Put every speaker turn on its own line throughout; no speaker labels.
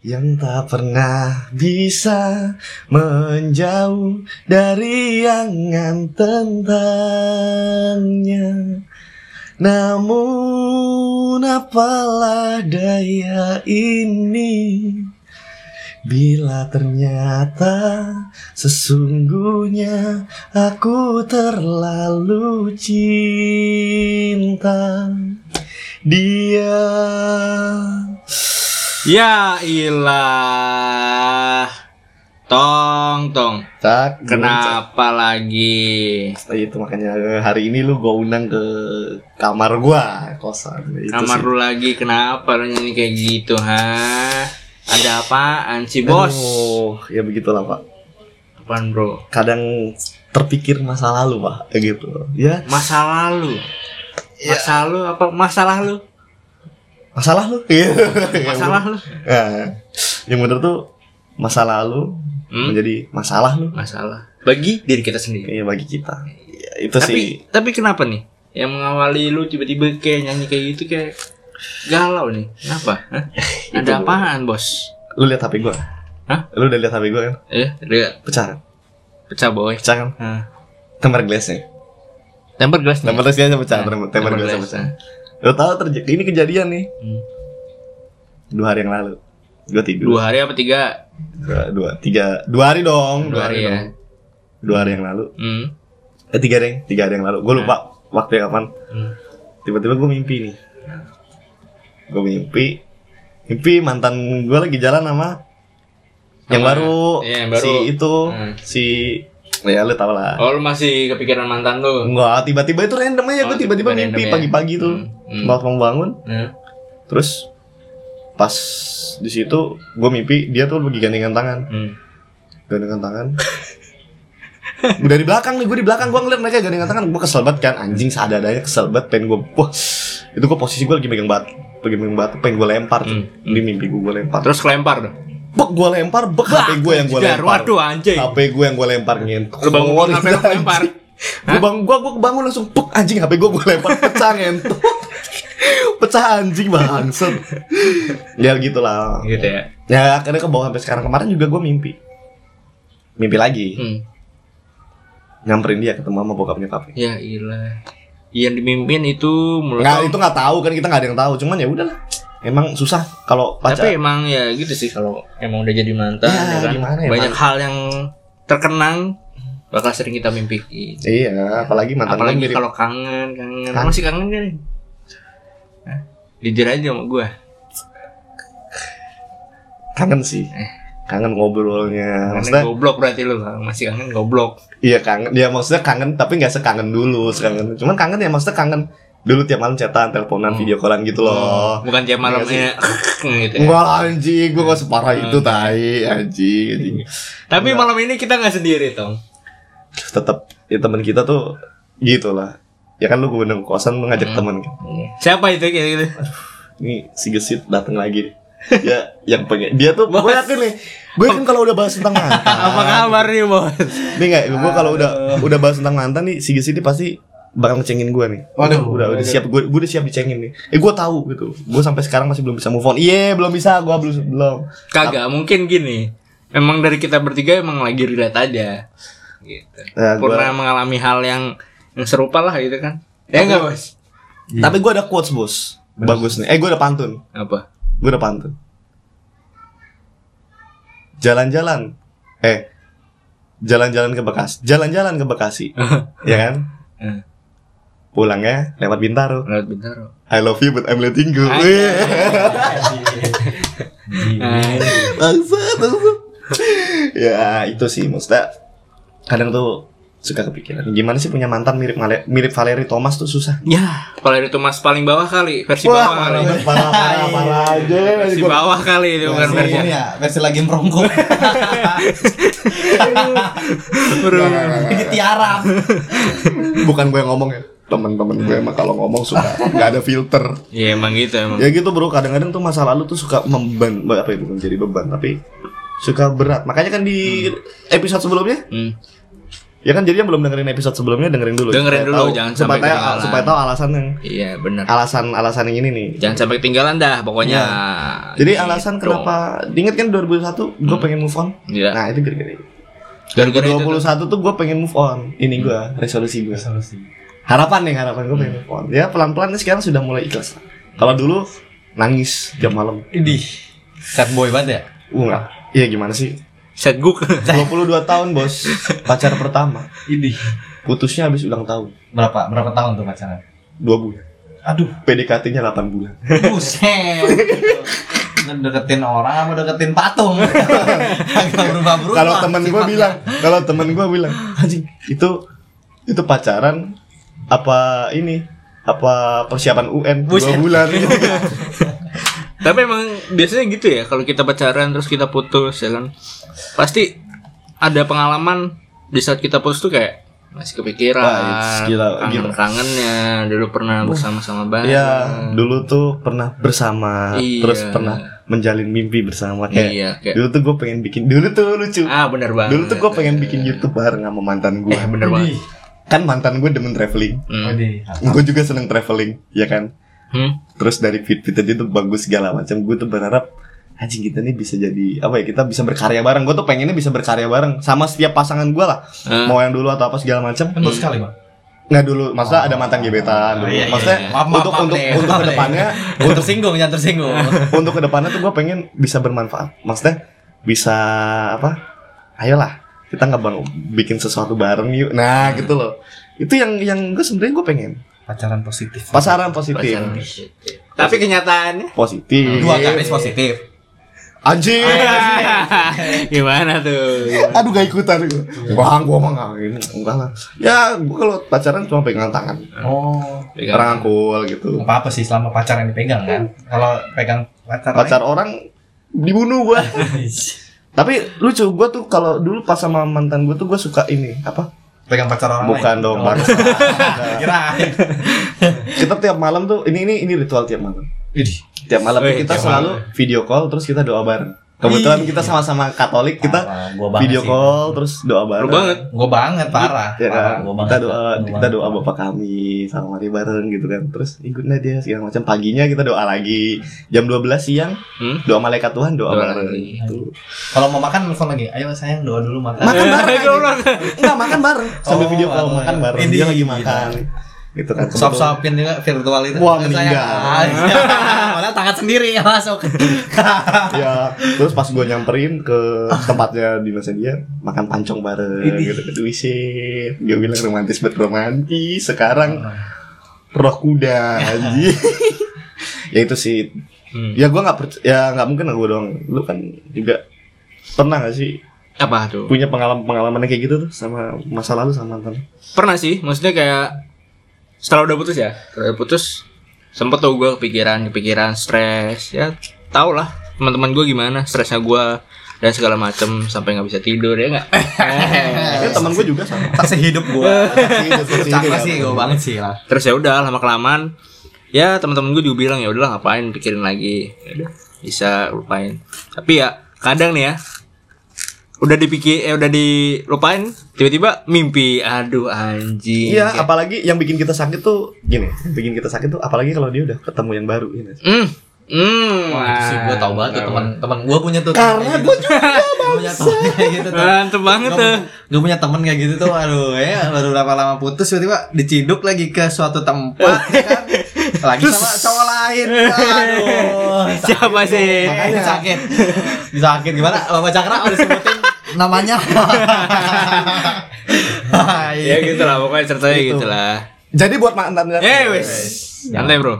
yang tak pernah bisa menjauh dari angan tentangnya. Namun apalah daya ini Bila ternyata sesungguhnya aku terlalu cinta dia
Ya ilah. Tong, tong.
Tak
Kenapa lagi?
itu makanya hari ini lu gue undang ke kamar gua kosan itu
Kamar
sih.
lu lagi kenapa lu nyanyi kayak gitu, ha? Ada apaan sih, Bos?
Aduh, ya begitulah pak
Apaan, Bro?
kadang terpikir masa lalu pak kayak gitu ya
Masa lalu. Masa lalu apa masalah lu?
Masalah lu Iya.
Masalah lu?
Nah, yang bener tuh masa lalu
Hmm?
menjadi masalah lu
Masalah. Bagi diri kita sendiri.
Iya bagi kita Ya, itu sih
Tapi tapi kenapa nih? Yang mengawali lu tiba-tiba kayak nyanyi kayak gitu kayak galau nih. Kenapa? Hah? Ada apaan, Bos?
lu lihat HP gua
Hah?
lu udah lihat HP gua kan
Eh, lihat
pecah kan
pecah boy.
pecah kan
Hah.
temper glassnya
Temper gelas
temper glassnya pecah temper, temper glassnya pecah lu tahu terjadi ini kejadian nih
Hmm.
dua hari yang lalu gua tidur
Dua hari apa tiga?
dua, dua tiga dua hari dong
Dua hari ya.
dong. dua hari yang lalu
Hmm.
eh tiga deh tiga hari yang lalu gue lupa waktu kapan
Hmm.
tiba-tiba gue mimpi nih gue mimpi mimpi mantan gue lagi jalan sama yang
Sama-
baru,
iya, yang baru.
si itu
Hmm.
si ya lu tau lah
Oh, lu masih kepikiran mantan lu?
Enggak, tiba-tiba itu random aja
Oh,
gue tiba-tiba mimpi
ya.
pagi-pagi tuh
Hmm.
mau mau bangun
Hmm.
terus pas di situ gue mimpi dia tuh lagi gandengan tangan
Hmm.
gandengan tangan dari belakang nih gue di belakang gue ngeliat mereka gandengan tangan gue kesel banget kan anjing seadanya kesel banget pengen gue wah itu gue posisi gue lagi megang batu lagi megang batu pengen gue lempar tuh.
Hmm.
di mimpi gue gue lempar
Terus kelempar dong.
Bek gue lempar bek HP gue yang gue lempar
Waduh anjing.
HP gue yang gue lempar ngentot
Lu bangun bangun HP lu kelempar.
gue bang gue gue kebangun langsung pek anjing HP gue gue lempar pecah ngentot pecah anjing bangsat ya gitulah
Gitu ya.
ya akhirnya ke bawah sampai sekarang kemarin juga gue mimpi mimpi lagi
Hmm.
nyamperin dia ketemu sama bokap nyokapnya
Ya ilah. Yang dimimpin itu mulut.
nggak itu nggak tahu kan kita nggak ada yang tahu cuman ya udahlah emang susah kalau pacar
Tapi emang ya gitu sih kalau emang udah jadi mantan
Ya,
ya kan.
gimana ya,
Banyak hal yang terkenang bakal sering kita mimpiin.
iya apalagi mantan
Apalagi
mirip
kalau kangen, kangen.
Kan-
Masih kangen kan? Hah? Jujur aja sama gua.
kangen sih kangen ngobrolnya
Kangen
maksudnya
goblok berarti lu masih kangen goblok.
iya kangen ya maksudnya kangen tapi nggak sekangen dulu sekangen cuman kangen ya maksudnya kangen dulu tiap malam chatan teleponan
Hmm.
video callan gitu loh
Bukan tiap malam
Iya
gitu. ya.
Enggak anjing, gue gak separah itu
Oke.
tai anjing, anjing.
Tapi
Enggak.
malam ini kita nggak sendiri, Tong.
Tetap ya teman kita tuh gitu lah. Ya kan lu gue undang kosan lu ngajak
Hmm.
temen kan.
Siapa itu kayak gitu?
Ini si gesit datang lagi ya yang pengen dia tuh gue yakin nih gue yakin kalau udah bahas tentang mantan
Apa kabar nih, Bos?
nih nggak gue kalau udah udah bahas tentang mantan nih si gesit ini pasti bakal ngecengin gue nih
Waduh.
udah udah siap gue gue udah siap dicengin nih eh gue tahu gitu gue sampai sekarang masih belum bisa move on iya belum bisa gue belum belum
Kagak, mungkin gini. Emang dari kita bertiga emang lagi relate aja. Gitu.
Nah, gua-
Pernah mengalami hal yang yang serupa lah gitu kan. Ya enggak, Bos?
tapi gue ada quotes bos bagus nih eh gue ada pantun
Apa?
gue udah pantun jalan-jalan eh jalan-jalan ke Bekasi jalan-jalan ke Bekasi ya kan
Eh.
Pulangnya lewat Bintaro
Lewat Bintaro.
I love you but I'm letting go
Anjay.
bangsat bangsat ya itu sih maksudnya kadang tuh suka kepikiran gimana sih punya mantan mirip mirip Valeri Thomas tuh susah
Ya, kalau itu Mas paling bawah kali, versi bawah kali.
parah parah parah, parah aja
Versi bawah kali itu bukan versi.
Versi ini ya, versi lagi merongkok.
Bro.
Ini tiarap.
bukan gue yang ngomong ya teman-teman gue emang kalau ngomong suka nggak ada filter
Iya emang gitu emang.
ya gitu bro kadang-kadang tuh masa lalu tuh suka memban apa ya bukan jadi beban tapi suka berat makanya kan di episode sebelumnya
Hmm.
Ya kan jadinya belum dengerin episode sebelumnya dengerin dulu.
Dengerin
Supaya
dulu,
tahu-
jangan
supaya
sampai
tahu-
ketinggalan.
supaya tahu alasan yang
Iya benar.
alasan alasan yang ini nih.
Jangan sampai ketinggalan dah pokoknya.
Jadi
Gitu.
alasan kenapa diinget kan 2001 gue pengen move on.
Iya.
Nah, itu gara-gara itu.
Gara-gara itu tuh.
2021 tuh gue pengen move on. Ini gue resolusi gue. Harapan nih harapan gue pengen move on. Ya pelan-pelan nih sekarang sudah mulai ikhlas. Kalau dulu nangis tiap malam.
Idih. Sad boy banget ya?
Uh, enggak. Iya gimana sih?
Set guk.
22 tahun bos pacar pertama
Idih.
putusnya habis ulang tahun
Berapa? Berapa tahun tuh pacaran?
dua bulan
Aduh.
PDKT-nya 8 bulan
Buset. deketin orang apa deketin patung?
Kalau temen gue bilang kalau temen gue bilang anjing itu itu pacaran apa ini apa persiapan UN dua
Buset.
bulan gitu kan.
Tapi emang biasanya gitu ya kalau kita pacaran terus kita putus ya kan. Pasti ada pengalaman di saat kita putus tuh kayak masih kepikiran,
Wah, gila, gila.
kangen-kangennya, dulu pernah bersama-sama bareng.
Iya, dulu tuh pernah bersama,
Iya.
terus pernah menjalin mimpi bersama kayak.
Iya, kayak-
Dulu tuh gue pengen bikin, dulu tuh lucu.
Ah, bener banget.
Dulu tuh gue pengen bikin YouTube bareng sama mantan gue.
Eh, bener banget.
Kan mantan gue demen traveling.
Hmm.
Idih.
Gue juga seneng traveling, ya kan.
Hmm?
Terus dari fit-fit aja tuh bagus segala macam. Gue tuh berharap anjing kita nih bisa jadi apa ya kita bisa berkarya bareng. Gue tuh pengennya bisa berkarya bareng sama setiap pasangan gue lah.
Eh.
Mau yang dulu atau apa segala macam.
Kan baru sekali, Bang.
Nggak dulu, maksudnya ada mantan gebetan. dulu.
iya, iya,
maksudnya
iya.
Maaf, maaf,
untuk
maaf
untuk
deh,
untuk
ke
depannya
Jangan tersinggung, jangan tersinggung.
untuk ke depannya tuh gue pengen bisa bermanfaat. Maksudnya bisa apa? Ayolah kita nggak bang bikin sesuatu bareng yuk. Nah gitu loh. Itu yang yang gue sebenarnya gue pengen
Pacaran positif.
pasaran positif,
Pacaran positif. Tapi kenyataannya
positif.
Dua garis positif.
Anjing.
gimana tuh?
Aduh gak ikutan gue. Enggak, gue mah nggak ini. Enggak lah. Ya gue kalau pacaran cuma pegangan tangan.
Oh.
Pegang.
Orang angkul gitu.
Nggak apa-apa sih selama pacaran dipegang kan. Kalau pegang pacar
Pacar orang dibunuh gue. Tapi lucu gue tuh kalau dulu pas sama mantan gue tuh gue suka ini apa?
pegang pacar orang
Bukan
lain.
dong
Oh. Kirain.
kita tiap malam tuh ini ini ini ritual tiap malam. Tiap malam
Wih,
kita
tiap
selalu video call terus kita doa bareng. Kebetulan kita sama-sama Katolik kita
Parah,
video
sih.
call terus doa bareng.
Lu banget.
Gue banget parah.
Ya
Parah,
kan?
gua
kita doa
Gua
kita
banget.
doa bapak kami sama mari bareng gitu kan. Terus ikut dia segala macam. Paginya kita doa lagi. Jam 12 siang
Hmm?
doa malaikat Tuhan doa,
Doa
bareng. Gitu.
Kalau mau makan telepon lagi. Ayo sayang doa dulu makan.
Makan bareng. Enggak makan bareng. Sambil
Oh,
video call makan bareng.
Ini
Dia lagi
gila.
makan. Gitu kan.
Sop sopin juga virtual itu.
Wah, meninggal.
Ah, Malah tangan sendiri yang masuk.
ya terus pas gue nyamperin ke tempatnya dinasnya dia makan pancong bareng
Ini.
gitu gitu wisit gue bilang romantis bet romantis sekarang roh kuda anjing ya itu sih
Hmm.
ya gue nggak ya nggak mungkin gue doang lu kan juga pernah gak sih
Apa tuh?
punya pengalaman pengalaman kayak gitu tuh sama masa lalu sama mantan
Pernah sih, maksudnya kayak setelah udah putus ya, setelah udah putus sempet tuh gue kepikiran, kepikiran, stres, ya tau lah teman-teman gue gimana stresnya gue dan segala macem sampai nggak bisa tidur ya nggak?
ya teman gue juga sama
Tak sehidup Cakra
hidup.
sih gue banget sih lah.
Terus ya udah lama kelamaan ya teman-teman gue juga bilang ya udahlah ngapain pikirin lagi, ya udah bisa lupain. Tapi ya kadang nih ya udah dipikir eh udah dilupain tiba-tiba mimpi. Aduh anjing.
Iya,
Kayak,
apalagi yang bikin kita sakit tuh gini, bikin kita sakit tuh apalagi kalau dia udah ketemu yang baru ini.
hmm hmm.
Wah, itu sih gue tau banget tuh teman teman gue punya tuh.
Karena
gue juga punya teman kayak gitu tuh.
mantep banget tuh.
Gue punya temen kayak gitu tuh, aduh ya baru berapa lama putus tiba-tiba diciduk lagi ke suatu tempat ya kan, lagi sama cowok lain, aduh
Siapa sih?
Makanya sakit, sakit gimana? Bapak Cakra udah sebutin namanya.
ya gitu lah pokoknya ceritanya gitu lah
Jadi buat mantan
eh wes santai bro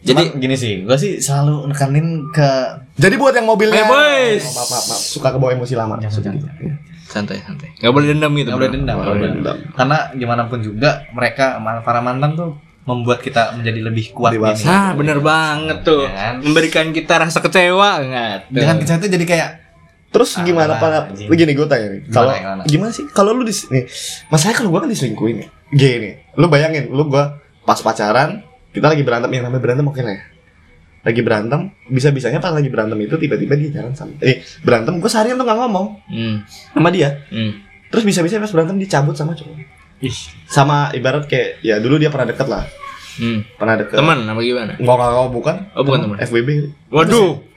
Jadi
Jadi-
gini sih, gue sih selalu nekanin ke
Jadi buat yang mobilnya
Eh, boys.
Oh, maaf, maaf, maaf. Suka kebawa emosi lama
Jangan,
santai santai nggak boleh dendam gitu
nggak boleh dendam,
Nggak
nggak
boleh dendam.
Karena gimana pun juga mereka para mantan tuh membuat kita menjadi lebih kuat
Dewasa.
gini.
ah bener banget tuh
Ya kan?
memberikan kita rasa kecewa enggak
Dengan kita itu jadi kayak
Terus
Ah,
gimana
anjing.
Gini gue tanya nih. Kalau
gimana?
gimana sih? Kalau lu di nih, masalahnya kalau gue kan diselingkuhin ya. Gini, lu bayangin, lu gue pas pacaran, kita lagi berantem yang namanya berantem lah ya. Lagi berantem, bisa bisanya pas lagi berantem itu tiba-tiba dia jalan sama, eh berantem gue seharian tuh nggak ngomong
hmm.
sama dia.
Hmm.
terus bisa-bisa pas berantem dicabut sama cowok
Ih.
sama ibarat kayak ya dulu dia pernah deket lah
Hmm.
pernah deket
Teman apa gimana?
Enggak, enggak, bukan.
Oh, bukan teman.
FWB.
Waduh.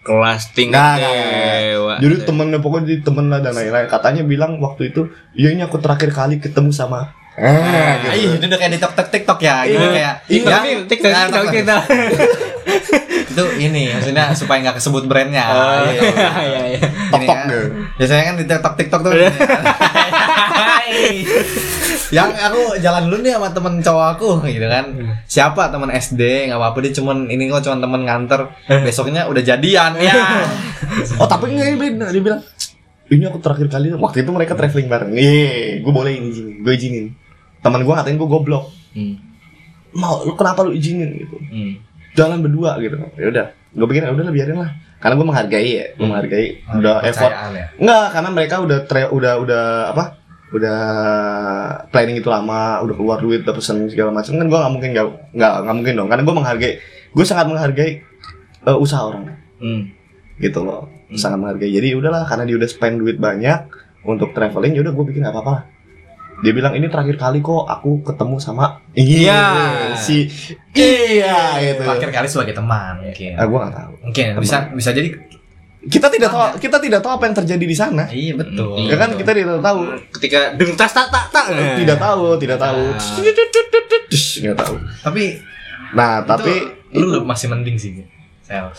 Kelas tingkat
enggak.
dewa.
Jadi temennya pokoknya jadi temen lah dan lain-lain. Katanya bilang waktu itu, iya ini aku terakhir kali ketemu sama Eh,
Ah,
gitu.
iya, itu udah kayak di TikTok TikTok ya, gitu
Iya.
kayak
Iya,
ya,
TikTok
ya,
TikTok kita.
itu ini maksudnya supaya nggak kesebut brandnya.
Oh,
gitu.
Iya iya.
Gini
Tok-tok
kan.
deh.
Biasanya kan di TikTok TikTok tuh. yang aku jalan dulu nih sama temen cowok aku gitu kan. Siapa temen SD nggak apa-apa dia cuman ini kok cuman temen nganter. Besoknya udah jadian ya.
Oh, tapi enggak beda. Dia bilang, ini aku terakhir kali waktu itu mereka traveling bareng. Iya, gue boleh ini izinin, gue izinin. Teman gue ngatain gue goblok.
Hmm.
Mau, lu kenapa lu izinin gitu?
Hmm.
Jalan berdua gitu. Ya udah, gue pikir ya udah lah biarin lah. Karena gue menghargai ya, gue menghargai udah effort.
Ya.
Enggak, karena mereka udah tra- udah udah apa? Udah planning itu lama, udah keluar duit, udah pesen segala macam. Kan gue nggak mungkin nggak nggak nggak mungkin dong. Karena gue menghargai, gue sangat menghargai eh, usaha orang
Hmm.
gitu loh. Sangat menghargai. Jadi udahlah, karena dia udah spend duit banyak untuk traveling, ya udah gue bikin nggak apa-apa lah. Dia bilang ini terakhir kali kok aku ketemu sama
Iya.
si iya itu.
Terakhir kali sebagai teman mungkin.
Ah, gue nggak tahu.
Mungkin bisa bisa jadi
Kita tidak tahu kita tidak tahu apa yang terjadi di sana.
iya betul.
Iya.
Ya kan kita tidak tahu.
Ketika deng tas tak tak tak.
Tidak tahu, tidak tahu. Nggak tahu.
Tapi
Nah, tapi
lu masih mending sih. Sel.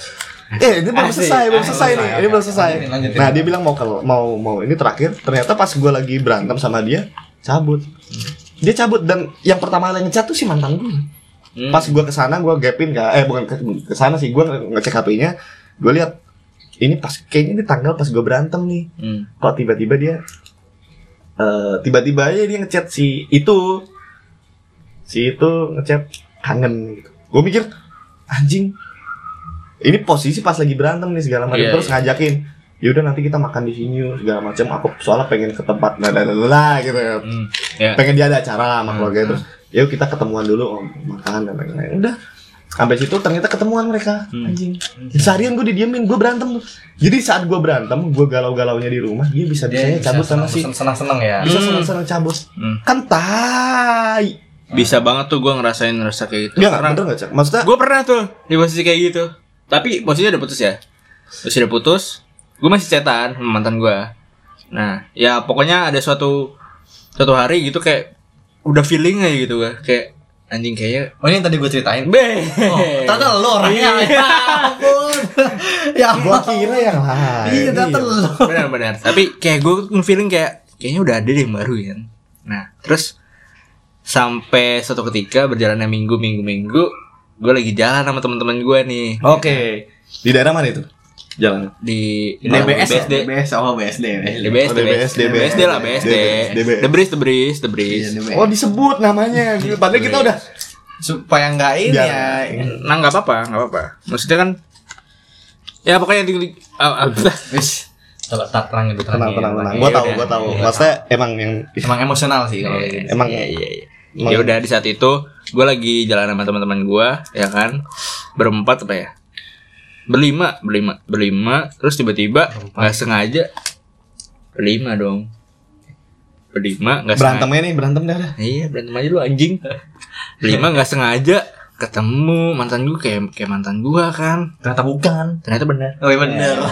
eh ini belum selesai, belum selesai nih. Ini belum selesai. Nah, dia bilang mau mau mau ini terakhir. Ternyata pas gue lagi berantem sama dia, cabut. Dia cabut dan yang pertama kali ngechat tuh si mantan gue.
Hmm.
Pas gue ke sana gue gapin ke eh bukan ke ke sana sih gue ngecek HP-nya. Gue lihat ini pas kayaknya ini tanggal pas gue berantem nih.
Hmm.
Kok tiba-tiba dia eh tiba-tiba aja dia ngechat si itu si itu ngechat kangen gitu. Gue mikir anjing ini posisi pas lagi berantem nih segala macam
Iya,
terus
iya.
ngajakin yaudah nanti kita makan di sini yuk segala macam aku soalnya pengen ke tempat lah lah, lah, lah, gitu
Hmm. Ya.
pengen dia ada acara sama
Hmm,
keluarga terus yuk kita ketemuan dulu om makan dan lain-lain udah sampai situ ternyata ketemuan mereka
Hmm.
anjing seharian gue didiemin gue berantem tuh jadi saat gue berantem gue galau-galaunya di rumah dia bisa bisanya cabut sama si
senang senang ya.
bisa
Hmm.
senang-senang cabut
Hmm.
kan tai
Bisa banget tuh gue ngerasain rasa kayak gitu.
Enggak,
Karena
bener gak cak? Maksudnya
gue pernah tuh di posisi kayak gitu. Tapi posisinya udah putus ya. Terus udah putus, gue masih cetan sama mantan gue. Nah, ya pokoknya ada suatu suatu hari gitu kayak udah feeling aja gitu gue kayak anjing kayaknya
Oh ini yang tadi gue ceritain.
be
Oh, ternyata lo orangnya. Ya ampun. Ya
gue kira yang lain
Iya, ternyata lo.
benar-benar tapi kayak gue feeling kayak kayaknya udah ada deh yang baru kan nah terus sampai suatu ketika berjalannya minggu minggu minggu gue lagi jalan sama teman-teman gue nih
Oke Di daerah mana itu? Jalan
di
DBS ya?
BSD
DBS oh BSD.
DBS,
Oh,
DBS,
DBS,
DBS, lah BSD,
DBS.
The Breeze, The Breeze, The Breeze.
Oh disebut namanya Padahal kita udah
Supaya nggak ini ya.
Nah nggak apa-apa, nggak apa-apa. Maksudnya kan, ya pokoknya tinggi, ah, ah,
Wis. Coba tak terang itu
Tenang tenang tenang
Iya,
Gue tahu gue tahu
Iya.
Maksudnya emang yang
Emang emosional sih kalau gitu.
Emang
Iya, iya, iya. Ya udah di saat itu gue lagi jalan sama teman-teman gue, ya kan, berempat apa ya? Berlima, berlima, berlima. Terus tiba-tiba nggak sengaja berlima dong. Berlima nggak sengaja.
Berantemnya nih berantem dah dah
Iya berantem aja lu anjing. Berlima nggak sengaja ketemu mantan gue kayak kayak mantan gue kan.
Ternyata bukan.
Ternyata benar.
Oh iya bener.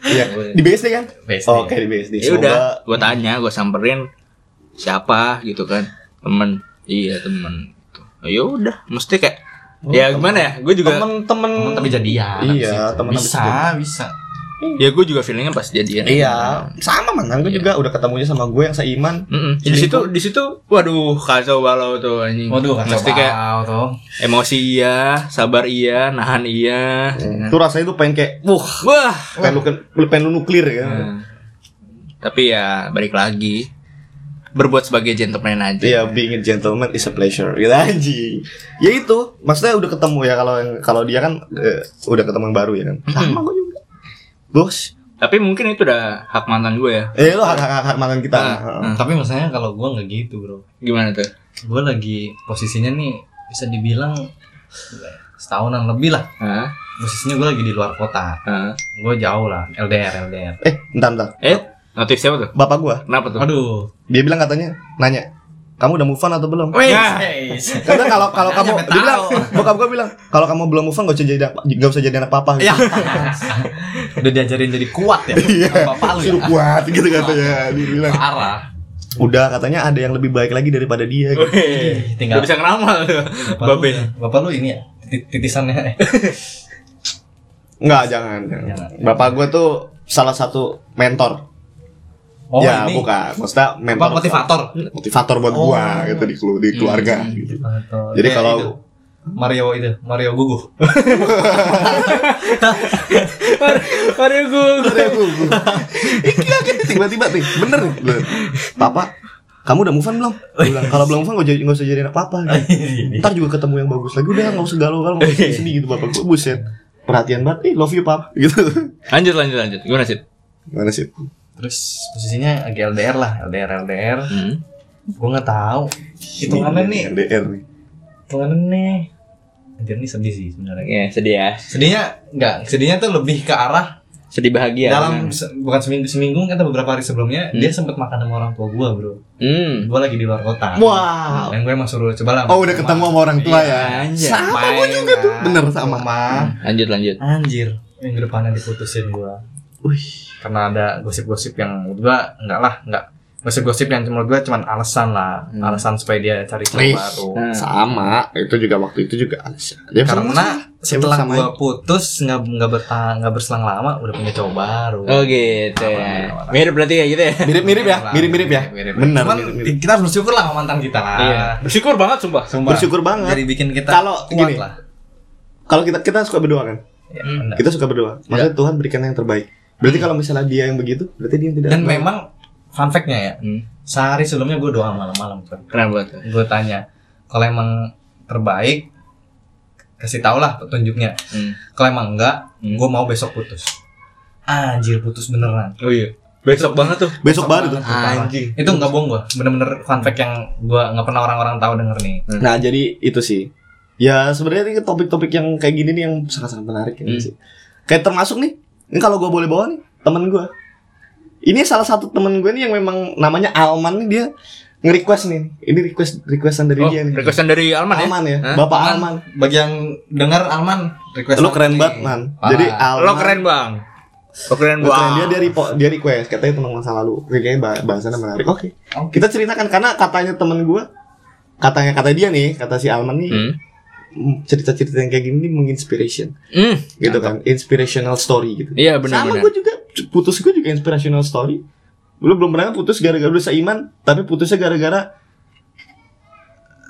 Iya Di BSD kan?
BSD.
Oke di BSD
Ya udah, gue tanya, gue samperin siapa gitu kan, temen, iya temen. Ya udah, mesti kayak, ya gimana ya? Gue juga,
Temen-temen
Temen tapi jadian.
Iya, temen tapi
bisa, bisa.
ya gue juga feelingnya pas jadian.
Iya Sama mantan gue juga Udah ketemunya sama gue yang seiman
Mm-mm. Di situ, di situ, waduh kacau balau tuh anjing.
Waduh, kacau
Mesti kayak
tuh.
emosi iya, sabar iya, nahan iya.
Tuh rasanya tuh pengen kayak Wah
Wah.
Pengen lu, pengen lu nuklir ya
Nah, Tapi ya balik lagi berbuat sebagai gentleman aja.
Iya, being a gentleman is a pleasure. Gitu anjing. Ya itu, maksudnya udah ketemu ya kalau yang kalau dia kan eh, udah ketemu yang baru ya kan. Sama gue juga. Bos.
Tapi mungkin itu udah hak mantan gue ya.
Eh lo hak hak, hak mantan kita.
Ah,
Heeh.
ah.
Tapi maksudnya kalau gua nggak gitu, Bro.
Gimana tuh?
Gue lagi posisinya nih bisa dibilang setahunan lebih lah.
Hah?
Posisinya gue lagi di luar kota.
Hah?
Gue jauh lah, LDR, LDR.
Eh, bentar bentar.
Eh, Notif siapa tuh?
bapak gua.
Kenapa tuh?
Aduh.
Dia bilang katanya nanya, "Kamu udah move on atau belum?"
Wih.
Ya.
Karena kalau kalau kamu dia bilang, bokap gua bilang, "Kalau kamu belum move on gak usah jadi gak usah jadi anak papa."
Ya. Udah diajarin jadi kuat ya.
Iya.
Bapak lu ya.
Suruh kuat gitu katanya. Dia bilang,
Parah.
"Udah katanya ada yang lebih baik lagi daripada dia." Gitu.
Wih,
tinggal-
Udah bisa ngeramal tuh.
Bapak lu. Bapak lu ini ya titit- titisannya.
Enggak, jangan. jangan.
Jangan.
Bapak gua tuh salah satu mentor.
Oh,
ya,
ini.
bukan. Maksudnya mentor.
Motivator.
Motivator buat
Oh.
gua gitu di kelu- di keluarga
Hmm,
gitu.
motivator.
Jadi
Kayak
kalau
itu, Mario itu, Mario Gugu.
Mario
gua. Ih, gila kan tiba-tiba nih, bener. Papa, kamu udah move on belum? Dia bilang, kalau belum move on gak, jadi, gak usah jadi anak papa gitu. Ntar juga ketemu yang bagus lagi Udah gak usah galau-galau Gak usah sedih gitu Bapak gue buset Perhatian banget Ih love you pap Gitu
Lanjut lanjut lanjut. Gimana sih?
Gimana sih?
Terus posisinya lagi LDR lah, LDR LDR.
Hmm.
Gue nggak tahu. Hitungannya nih,
LDR nih
hitungannya nih. Anjir nih sedih sih sebenarnya.
Ya sedih ya.
Sedihnya enggak, sedihnya tuh lebih ke arah
Sedih bahagia.
dalam se- bukan seminggu seminggu kan beberapa hari sebelumnya
Hmm.
dia sempat makan sama orang tua gua bro.
Hmm.
Gua lagi di luar kota.
Wow
Dan gue emang suruh coba lah.
Oh udah ketemu sama orang tua ya
Anjir.
Sama gue juga tuh Bener sama
Lanjut lanjut.
Anjir, minggu depannya diputusin gua.
Wih
Karena ada gosip-gosip yang menurut gua enggak lah, enggak gosip-gosip yang menurut gua cuman alasan lah,
Hmm.
alasan supaya dia cari cowok
Wih.
baru.
Nah.
Sama Itu juga waktu itu juga alasan Dia sama-
Karena setelah
sama-
gua putus nggak nggak bertahan nggak berselang lama udah punya cowok baru.
Oh gitu ya. Mirip berarti ya gitu ya.
Mirip-mirip ya Mirip-mirip ya
Mirip-mirip.
Bener
Cuman
mirip-mirip.
kita harus bersyukur lah sama mantan kita lah.
Iya. Bersyukur banget sumpah.
Sumpah.
Bersyukur banget
Jadi bikin kita
Kalau
kuat
gini.
lah.
Kalau kita kita suka berdoa kan
Ya,
Hmm.
benar.
Kita suka berdoa Maksudnya Tuhan berikan yang terbaik Berarti kalau misalnya dia yang begitu Berarti dia yang tidak
Dan memang fun fact-nya ya,
Hmm.
sehari sebelumnya gue doa malam-malam kan.
Kenapa tuh?
Gue tanya, kalau emang terbaik kasih tau lah petunjuknya.
Hmm.
Kalau emang enggak,
Hmm.
gue mau besok putus. Anjir putus beneran.
Oh iya. Besok banget tuh.
Besok baru tuh
Anjing.
Itu nggak bohong gue, bener-bener fun fact yang gue nggak pernah orang-orang tahu denger nih.
Nah jadi itu sih Ya sebenarnya ini topik-topik yang kayak gini nih yang sangat-sangat menarik ya
Hmm.
sih. Kayak termasuk nih, ini kalau gue boleh bawa nih temen gue. Ini salah satu temen gue nih yang memang namanya Alman nih dia nge-request nih. Ini request requestan dari
Oh,
dia nih.
requestan dari Alman ya?
Alman ya,
Hah?
Bapak
Alman.
Alman.
Bagi yang dengar Alman request
Lu keren banget man. Jadi Alman.
Lo keren bang. Lo keren
Lu keren.
bang.
Dia dia repo- dia request katanya tentang masa lalu. Kayaknya bah- bahasannya menarik. Oke.
Oke.
Kita ceritakan karena katanya temen gue katanya kata dia nih, kata si Alman nih,
Hmm.
Mm, cerita-cerita yang kayak gini menginspiration.
Hmm.
gitu kan inspirational story gitu
Iya
sama
benar-benar.
gue juga putus gue juga inspirational story lu belum pernah putus gara-gara udah seiman tapi putusnya gara-gara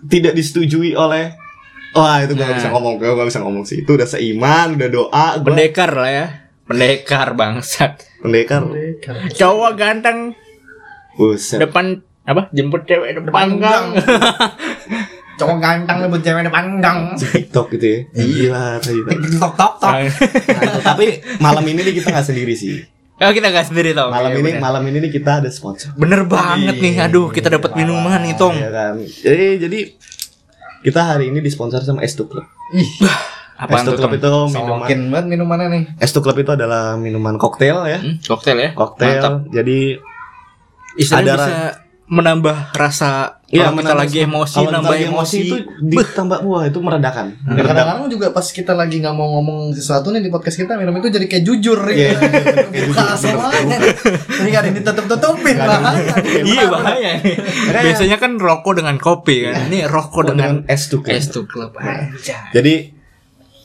tidak disetujui oleh wah itu gue gak
Nah.
bisa ngomong gue gak bisa ngomong sih itu udah seiman udah doa gue
Pendekar lah ya. Pendekar bangsat.
pendekar
Cowok ganteng
buset
depan apa? Jemput cewek depan gang.
Cowok ganteng lebih cewek depan gang.
TikTok gitu ya gila tadi
Tok tok.
Nah, itu. tapi malam ini nih kita nggak sendiri sih
Oh kita gak sendiri tau.
malam
Iya,
ini
bener.
malam ini nih kita ada sponsor
Bener banget nih. Aduh kita dapat minuman nih Tong.
ya kan jadi jadi kita hari ini disponsor sama S2 Club
Ih,
S2
tuh
Club
Tong?
itu minuman
sokin banget minumannya nih.
S2 Club itu adalah minuman koktail ya.
Hmm, koktail ya.
Koktail.
Mantap.
Jadi
Istilahnya
Ada
bisa menambah rasa
Iya,
kalau kita lagi emosi
Kalau
nambah
lagi
emosi,
itu ditambah wah itu meredakan.
Ya,
Meredakan.
kadang-kadang juga pas kita lagi nggak mau ngomong sesuatu nih di podcast kita minum itu jadi kayak jujur
Iya,
ya. Buka semuanya. Ditutup-tutupin
Nggak ada yang
bahaya.
iya bahaya nih. Biasanya kan rokok dengan kopi kan. Ini rokok dengan
dengan S2 Club.
S2 Club aja.
Jadi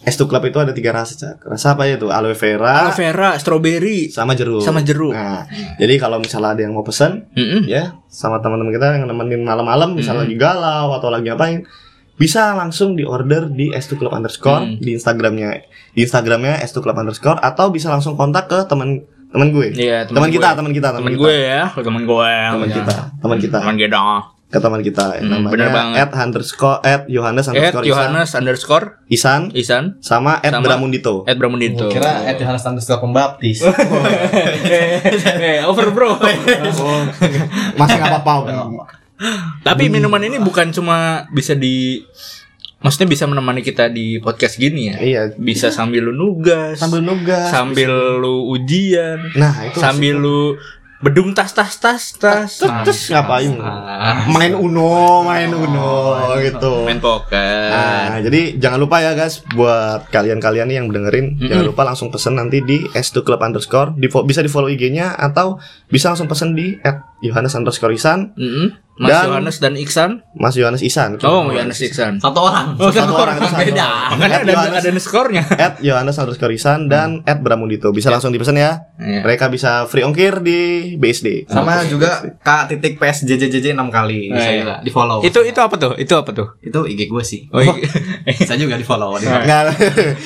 S2 Club itu ada tiga rasa, Cak. Rasa apa ya itu? Aloe vera
Aloe vera, strawberry.
sama jeruk.
Sama jeruk.
Nah, jadi kalau misalnya ada yang mau pesen
Mm-mm.
ya sama teman-teman kita yang nemenin malam-malam misalnya lagi galau atau lagi ngapain bisa langsung di order di S2 Club underscore
Hmm.
di Instagramnya di Instagramnya S2 Club underscore atau bisa langsung kontak ke teman teman gue
Iya,
teman kita teman kita
Temen
kita.
gue ya, temen gue.
teman kita teman kita
Temen kita.
Ke teman kita
Hmm, bener banget.
at underscore at Yohanes
At
underscore Isan,
Yohanes underscore
Isan
Isan
sama at
Sama.
Bramundito
At Bramundito.
Kira Ed Yohanes underscore pembaptis.
eh, over bro.
oh, masih nggak apa-apa Bang.
Tapi minuman ini bukan cuma bisa di Maksudnya bisa menemani kita di podcast gini ya.
iya
Bisa sambil lu nugas,
sambil nugas
sambil lu ujian,
nah itu
sambil lu bedung tas tas tas tas
Terus, terus ngapain? Main Uno, main Uno gitu.
main poker
Nah, jadi jangan lupa ya guys buat kalian-kalian yang dengerin jangan lupa langsung pesen nanti di S2 Club underscore di bisa di follow IG-nya atau bisa langsung pesen di at Yohanes underscore Isan.
Mas
Dan-
Yohanes dan Iksan
Mas Yohanes Isan
oh Yohanes Iksan
Satu orang.
Oh,
satu orang, itu satu
beda.
orang.
makanya ada
Yohanes-
ada skornya
at Yohanes underscore Isan dan at Bramundito bisa langsung dipesan ya
Iya.
mereka bisa free ongkir di BSD
Sama juga K titik PSJJJJ 6 kali. Bisa
iya.
juga di follow.
itu itu apa tuh itu apa tuh
itu IG gue sih.
oh, iya.
Bisa juga di follow. Di
Nggak,
Ntar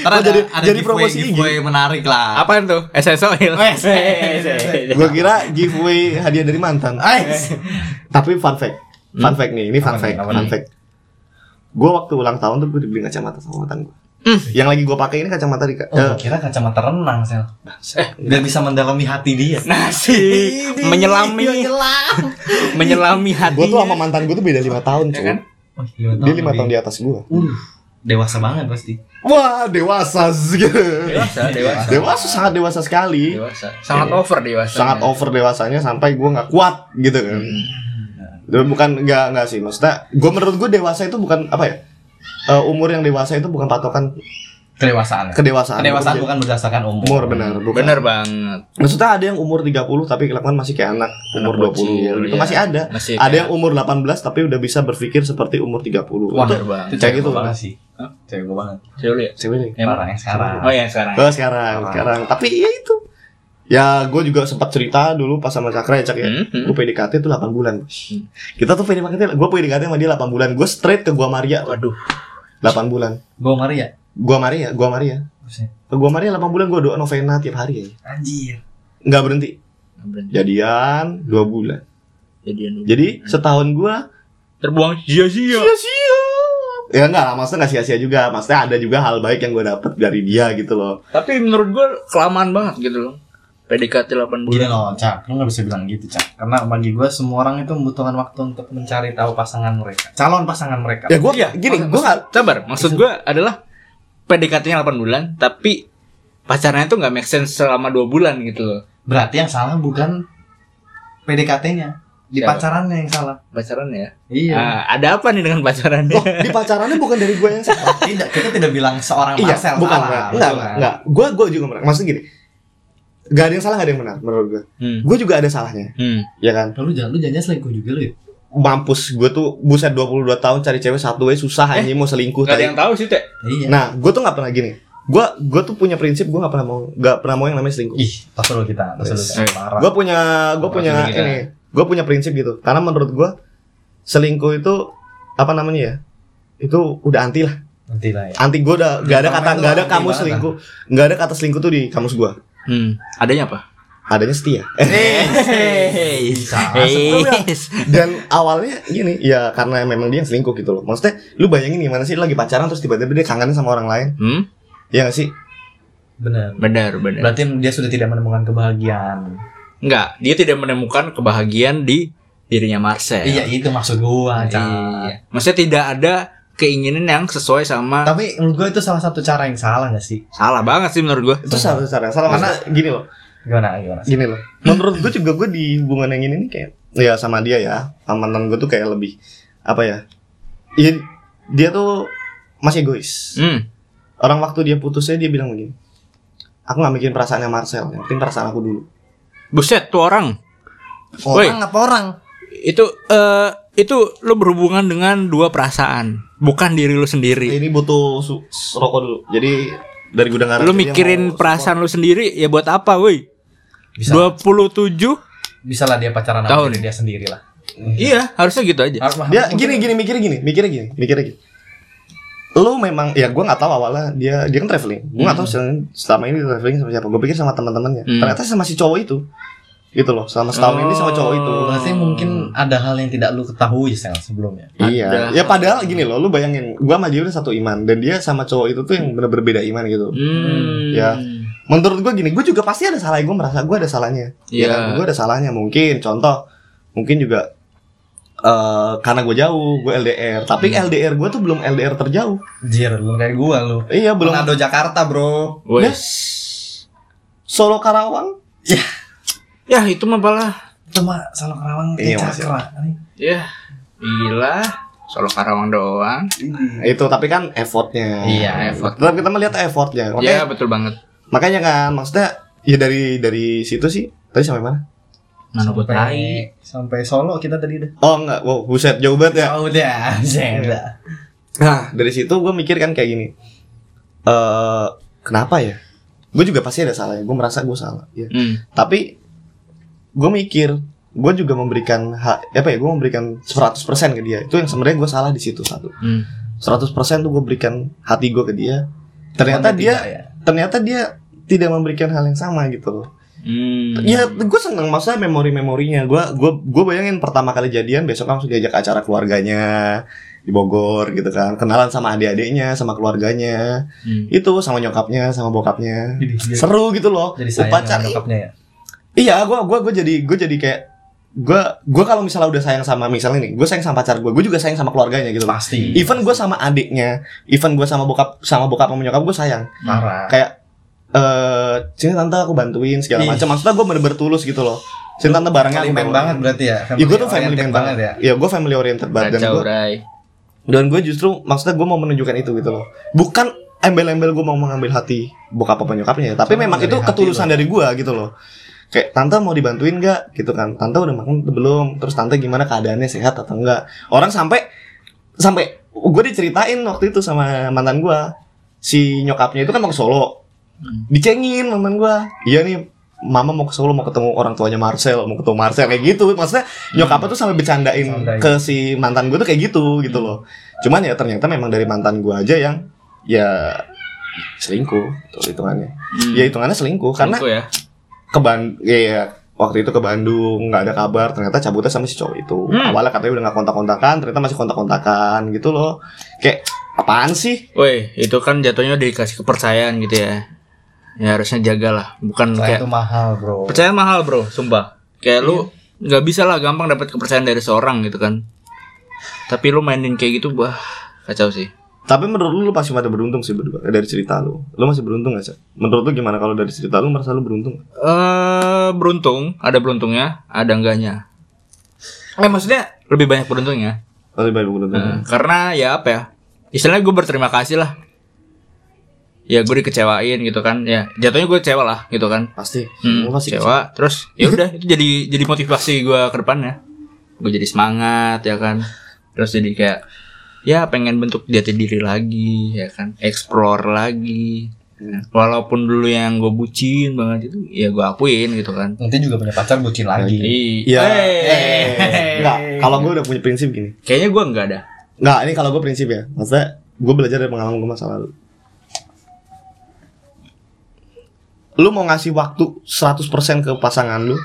Oh,
ada,
jadi
ada
jadi
giveaway,
promosi IG
giveaway menarik lah.
apaan tuh SSO
Wes.
Gue kira giveaway hadiah dari mantan
Ais.
Tapi fun fact Fun fact nih, ini fun fact, fun fact. Gue waktu ulang tahun tuh gue dibeli kacamata sama mantan gue. Yang lagi gue pakai ini kacamata di
Oh, gua kira kacamata renang, Sel. Eh, biar bisa mendalami hati dia.
nasi menyelami menyelami hati
Gue tuh sama mantan gue tuh beda lima tahun, cuy.
kan?
Oh, lima
Dia lima tahun di atas gue.
Uh, dewasa banget pasti.
Wah, dewasa gitu.
dewasa dewasa
Dewasa sangat dewasa sekali.
dewasa sangat over dewasa
Sangat over dewasanya sampai gue nggak kuat gitu kan. Dan Bukan nggak nggak sih, maksudnya gue menurut gue dewasa itu bukan apa ya? Eh, umur yang dewasa itu bukan patokan
Kedewasaan.
kedewasaan.
Kedewasaan
Bukan-
bukan berdasarkan umur.
umur benar, bukan.
bener banget
Maksudnya ada yang umur 30 tapi kelakuan masih kayak anak umur
Anak
20
bocil,
gitu
iya.
masih ada.
Masih
ada
kayak-
yang umur 18 tapi udah bisa berpikir seperti umur 30.
Wah,
Itu
bener banget
Itu
Kayak
cewek
gitu,
banget sih. Cewek gue banget.
Coba lihat
cewek nih.
Emang?
Parah yang sekarang.
oh ya sekarang
Oh, sekarang, sekarang. Tapi ya itu. Ya, gue juga sempat cerita dulu pas sama Cakra ya, Cak ya.
Hmm, hmm.
Gue PDKT tuh 8 bulan. Kita tuh PDKT, gue PDKT sama dia 8 bulan. Gue straight ke Gua Maria
waduh
8 bulan.
Gue Maria.
Gua Maria, Gua Maria. Ke Gua Maria 8 bulan gue doa novena tiap hari ya.
Anjir.
Nggak berhenti.
Berhenti.
Jadian 2 bulan.
jadian dulu.
Jadi setahun gue
terbuang sia-sia
sia-sia. Ya enggak lah, maksudnya nggak sia-sia juga. Maksudnya ada juga hal baik yang gue dapet dari dia gitu loh.
tapi menurut gua kelamaan banget gitu loh PDKT 8
Gini
bulan
loh, Cak. Lu gak bisa bilang gitu, Cak. Karena bagi gue semua orang itu membutuhkan waktu untuk mencari tahu pasangan mereka. Calon pasangan mereka.
Ya gue
Iya,
gini,
maksud-
gue nggak
sabar maksud gua adalah PDKT-nya 8 bulan tapi pacarnya itu nggak make sense selama 2 bulan gitu loh
Berarti yang salah bukan PDKT-nya. Di
Siapa?
pacarannya yang salah.
pacaran ya
Iya.
Ah, ada apa nih dengan pacarannya
Oh, di pacarannya bukan dari gue yang salah.
tidak, kita tidak bilang seorang
iya,
Marcel
bukan,
salah.
enggak, enggak, enggak. Gue gue juga merasa. Maksudnya gini, gak ada yang salah, gak ada yang benar menurut gue.
hmm.
Gue juga ada salahnya,
Hmm.
ya kan?
Lu jangan lu jangan selingkuh juga lu ya.
Mampus, gue tuh buset 22 tahun cari cewek satu aja susah anjing mau selingkuh.
Gak ada yang tahu sih teh
Iya.
Nah, gue tuh nggak pernah gini. Gue gue tuh punya prinsip gue nggak pernah mau nggak pernah mau yang namanya selingkuh.
Ih, tas dulu kita,
Yes. Gue punya gue
Oh,
punya
kita-
ini. Gue punya prinsip gitu. Karena menurut gue selingkuh itu apa namanya ya? Itu udah anti lah.
Nanti lah ya.
Anti gue udah gak ada kata gak ada
anti banget,
selingkuh. Gak ada kata selingkuh tuh di kamus gue.
Hmm. adanya apa
Adanya setia.
Hey,
Dan awalnya gini, ya karena memang dia yang selingkuh gitu loh. Maksudnya lu bayangin gimana sih lagi pacaran terus tiba-tiba dia kangen sama orang lain.
hmm?
Ya gak sih?
Benar.
benar benar
Berarti dia sudah tidak menemukan kebahagiaan.
Enggak, dia tidak menemukan kebahagiaan di dirinya Marcel.
Iya, itu maksud gua.
Iya. Maksudnya tidak ada keinginan yang sesuai sama
Tapi menurut gua itu salah satu cara yang salah gak sih?
salah banget sih menurut gua.
Itu salah cara. Salah
Karena-
gini loh.
Gimana gimana?
Gini loh. Menurut gue juga gue di hubungan yang ini nih kayak ya sama dia ya. Sama mantan gue tuh kayak lebih apa ya? Iya dia tuh masih egois.
Hmm.
Orang waktu dia putusnya dia bilang begini. Aku gak mikirin perasaannya Marcel, yang penting perasaan aku dulu.
Buset tuh orang.
Orang apa orang?
Itu eh itu lo berhubungan dengan dua perasaan, bukan diri lu sendiri.
Ini butuh su- rokok dulu. Jadi dari gudang
Lu mikirin perasaan lu sendiri ya buat apa, woi?
Bisa
27?
bisa lah dia pacaran sama
Tahun.
diri dia sendiri lah.
Iya, harusnya gitu aja.
Harus
Dia gini gini mikirnya gini, mikirnya gini, mikirnya gini. Lu memang ya gue nggak tahu awalnya dia dia kan traveling. Gue nggak tahu selama- ini traveling sama siapa. Gue pikir sama teman-temannya.
Hmm.
Ternyata sama si cowok itu. Gitu loh, selama setahun ini sama cowok itu.
Berarti mungkin ada hal yang tidak lu ketahui Sel sebelumnya.
Iya.
Ada.
Ya padahal gini loh, lu bayangin, gua sama dia udah satu iman dan dia sama cowok itu tuh yang bener berbeda iman gitu.
Hmm.
Ya. Menurut gua gini, gua juga pasti ada salah. Gua merasa gua ada salahnya.
Iya.
Ya kan? Gua ada salahnya mungkin. Contoh, mungkin juga eh karena gue jauh, gue LDR. Tapi LDR gue tuh belum LDR terjauh.
Jir, lu kayak gua lu.
Iya, belum.
Manado Jakarta, Bro.
Wes.
Solo Karawang.
Ya itu mah malah
Itu mah Solo Karawang
Iya,
kayak
Mas, ya.
cakra.
Ya. Gila Solo Karawang doang.
Itu tapi kan effortnya.
Iya,
effort.
tetap kita melihat effortnya. Makanya,
Ya betul banget.
Makanya kan maksudnya ya dari dari situ sih tadi sampai mana?
Mana buat tai
Sampai, sampai Solo kita tadi udah.
oh enggak. Wow buset jauh banget ya.
Oh, udah, udah.
nah dari situ gue mikir kan kayak gini. Eh kenapa ya? Gue juga pasti ada salah ya. Gue merasa gue salah ya.
Hmm.
tapi gue mikir gue juga memberikan hak apa ya gue memberikan 100% ke dia itu yang sebenarnya gue salah di situ satu
Hmm.
100% tuh gue berikan hati gue ke dia ternyata dia
ya.
ternyata dia tidak memberikan hal yang sama gitu loh
Hmm.
ya gue seneng maksudnya memori memorinya gue gue gue bayangin pertama kali jadian besok langsung diajak acara keluarganya di Bogor gitu kan kenalan sama adik-adiknya sama keluarganya
Hmm.
itu sama nyokapnya sama bokapnya
Jadi,
seru gitu loh
jadi
upacara
ya.
Iya gue gue gue jadi gue jadi kayak gue gue kalau misalnya udah sayang sama misalnya nih gue sayang sama pacar gue gue juga sayang sama keluarganya gitu loh
Pasti.
even gue sama adiknya even gue sama bokap sama bokap sama nyokap gue sayang
Parah.
kayak eh sini tante aku bantuin segala macam maksudnya gue bener-bener tulus gitu loh sini tante barangnya aku bawa.
banget berarti ya.
ya gue tuh family man banget
ya.
ya gue family oriented banget dan gue dan gue justru maksudnya gue mau menunjukkan itu gitu loh bukan embel-embel gue mau mengambil hati bokap apa nyokapnya ya tapi
Cuma
memang itu ketulusan
lo.
dari gue gitu loh kayak tante mau dibantuin nggak? Gitu kan. Tante udah makan belum? Terus tante gimana? Keadaannya sehat atau enggak orang sampai sampai gue diceritain waktu itu sama mantan gue si nyokapnya itu kan mau ke Solo.
Hmm.
dicengin mantan gue iya nih Mama mau ke Solo mau ketemu orang tuanya Marcel mau ketemu Marcel kayak gitu. Maksudnya nyokapnya tuh sampai bercandain
Bercandain.
ke si mantan gue tuh kayak gitu gitu loh. Cuman ya ternyata memang dari mantan gue aja yang ya selingkuh tuh hitungannya.
Hmm.
ya hitungannya selingkuh karena
Selingkuh ya.
Ke Ban- ya, ya, waktu itu ke Bandung nggak ada kabar ternyata cabutnya sama si cowok itu
Hmm.
awalnya katanya udah nggak kontak-kontakan ternyata masih kontak-kontakan gitu loh kayak apaan sih
Woi, itu kan jatuhnya dikasih kepercayaan gitu ya. Ya harusnya jagalah, bukan
Sayang
kayak
itu mahal, Bro.
percayaan mahal, Bro, sumpah. Kayak lu nggak bisa lah gampang dapat kepercayaan dari seorang gitu kan. Tapi lu mainin kayak gitu, wah, kacau sih.
Tapi menurut lu lu pasti pada beruntung sih berdua dari cerita lu lu masih beruntung gak sih menurut lu gimana kalau dari cerita lu merasa lu beruntung
Eh, beruntung, ada beruntungnya, ada enggaknya. Eh, maksudnya lebih banyak beruntungnya.
lebih baik beruntung
Eh, karena ya apa ya? Istilahnya gue berterima kasih lah. Ya gue dikecewain gitu kan. Ya jatuhnya gue kecewa lah gitu kan.
pasti
Hmm,
pasti
kecewa. Terus ya udah itu jadi jadi motivasi gue ke depannya. Gue jadi semangat ya kan. Terus jadi kayak ya pengen bentuk jati diri lagi ya kan. Explore lagi. Walaupun dulu yang gue bucin banget itu ya gue akuin gitu kan.
Nanti juga punya pacar bucin lagi.
Iya.
Eh.
Eh, Enggak, kalau gue udah punya prinsip gini.
Kayaknya gue enggak ada.
Enggak, ini kalau gue prinsip ya. Maksudnya gue belajar dari pengalaman gue masa lalu. Lu mau ngasih waktu 100% ke pasangan lu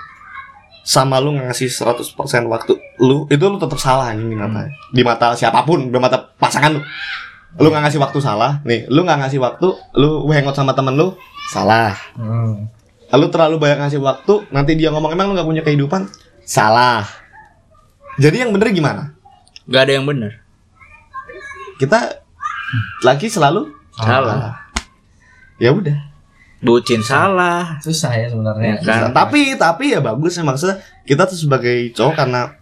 sama lu ngasih 100% waktu lu itu lu tetap salah anjing di mata di mata siapa pun di mata pasangan lu lu nggak ngasih waktu salah nih lu nggak ngasih waktu lu hangout sama temen lu salah
Hmm.
Lalu terlalu banyak ngasih waktu, nanti dia ngomong emang lu gak punya kehidupan? Salah. Jadi yang bener gimana?
Gak ada yang benar.
Kita laki selalu
Salah.
Ya udah.
Bucin salah.
Susah ya sebenarnya.
Ya kan?
Tapi tapi ya bagus ya maksudnya kita tuh sebagai cowok karena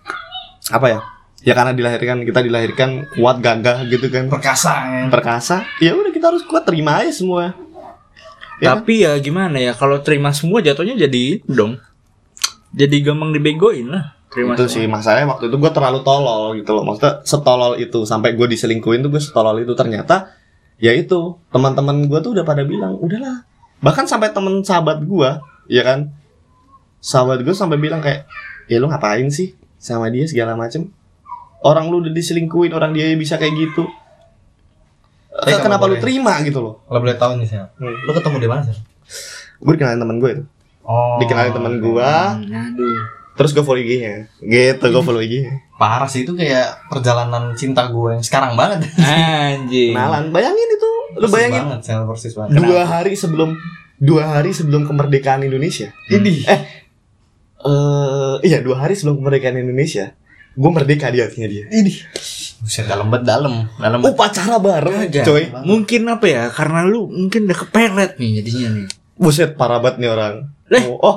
apa ya? Ya karena dilahirkan kita dilahirkan kuat gagah gitu kan.
Perkasa ya.
Perkasa. Ya udah kita harus kuat terima aja semua. Ya
Tapi ya gimana ya kalau terima semua jatuhnya jadi dong. Jadi gampang dibegoin lah. Terima
itu
semua.
sih masalahnya waktu itu gue terlalu tolol gitu loh maksudnya setolol itu sampai gue diselingkuhin tuh gue setolol itu ternyata ya itu teman-teman gue tuh udah pada bilang udahlah bahkan sampai temen sahabat gue ya kan sahabat gue sampai bilang kayak ya lu ngapain sih sama dia segala macem orang lu udah diselingkuhin orang dia bisa kayak gitu
Tapi
Eh, kenapa lu
boleh.
terima gitu loh
Kalau boleh tahu nih, Sel.
Hmm.
Lu ketemu di mana, Sel?
gue dikenalin temen gue itu
Oh.
dikenalin temen gue
aduh.
terus gue follow IG-nya gitu gue follow IG-nya
Parah sih itu kayak perjalanan cinta gue yang sekarang banget.
Anjing.
kenalan bayangin itu lu bayangin
banget, Sel persis banget.
dua hari sebelum dua hari sebelum kemerdekaan Indonesia
Ini.
eh eh iya dua hari sebelum kemerdekaan Indonesia gue merdeka di hatinya dia
Ini. Buset dalam banget dalam. Dalam
upacara bareng
Kagak.
coy
Mungkin apa ya? Karena lu mungkin udah kepelet nih jadinya nih.
buset parah banget nih orang
Eh.
oh, oh.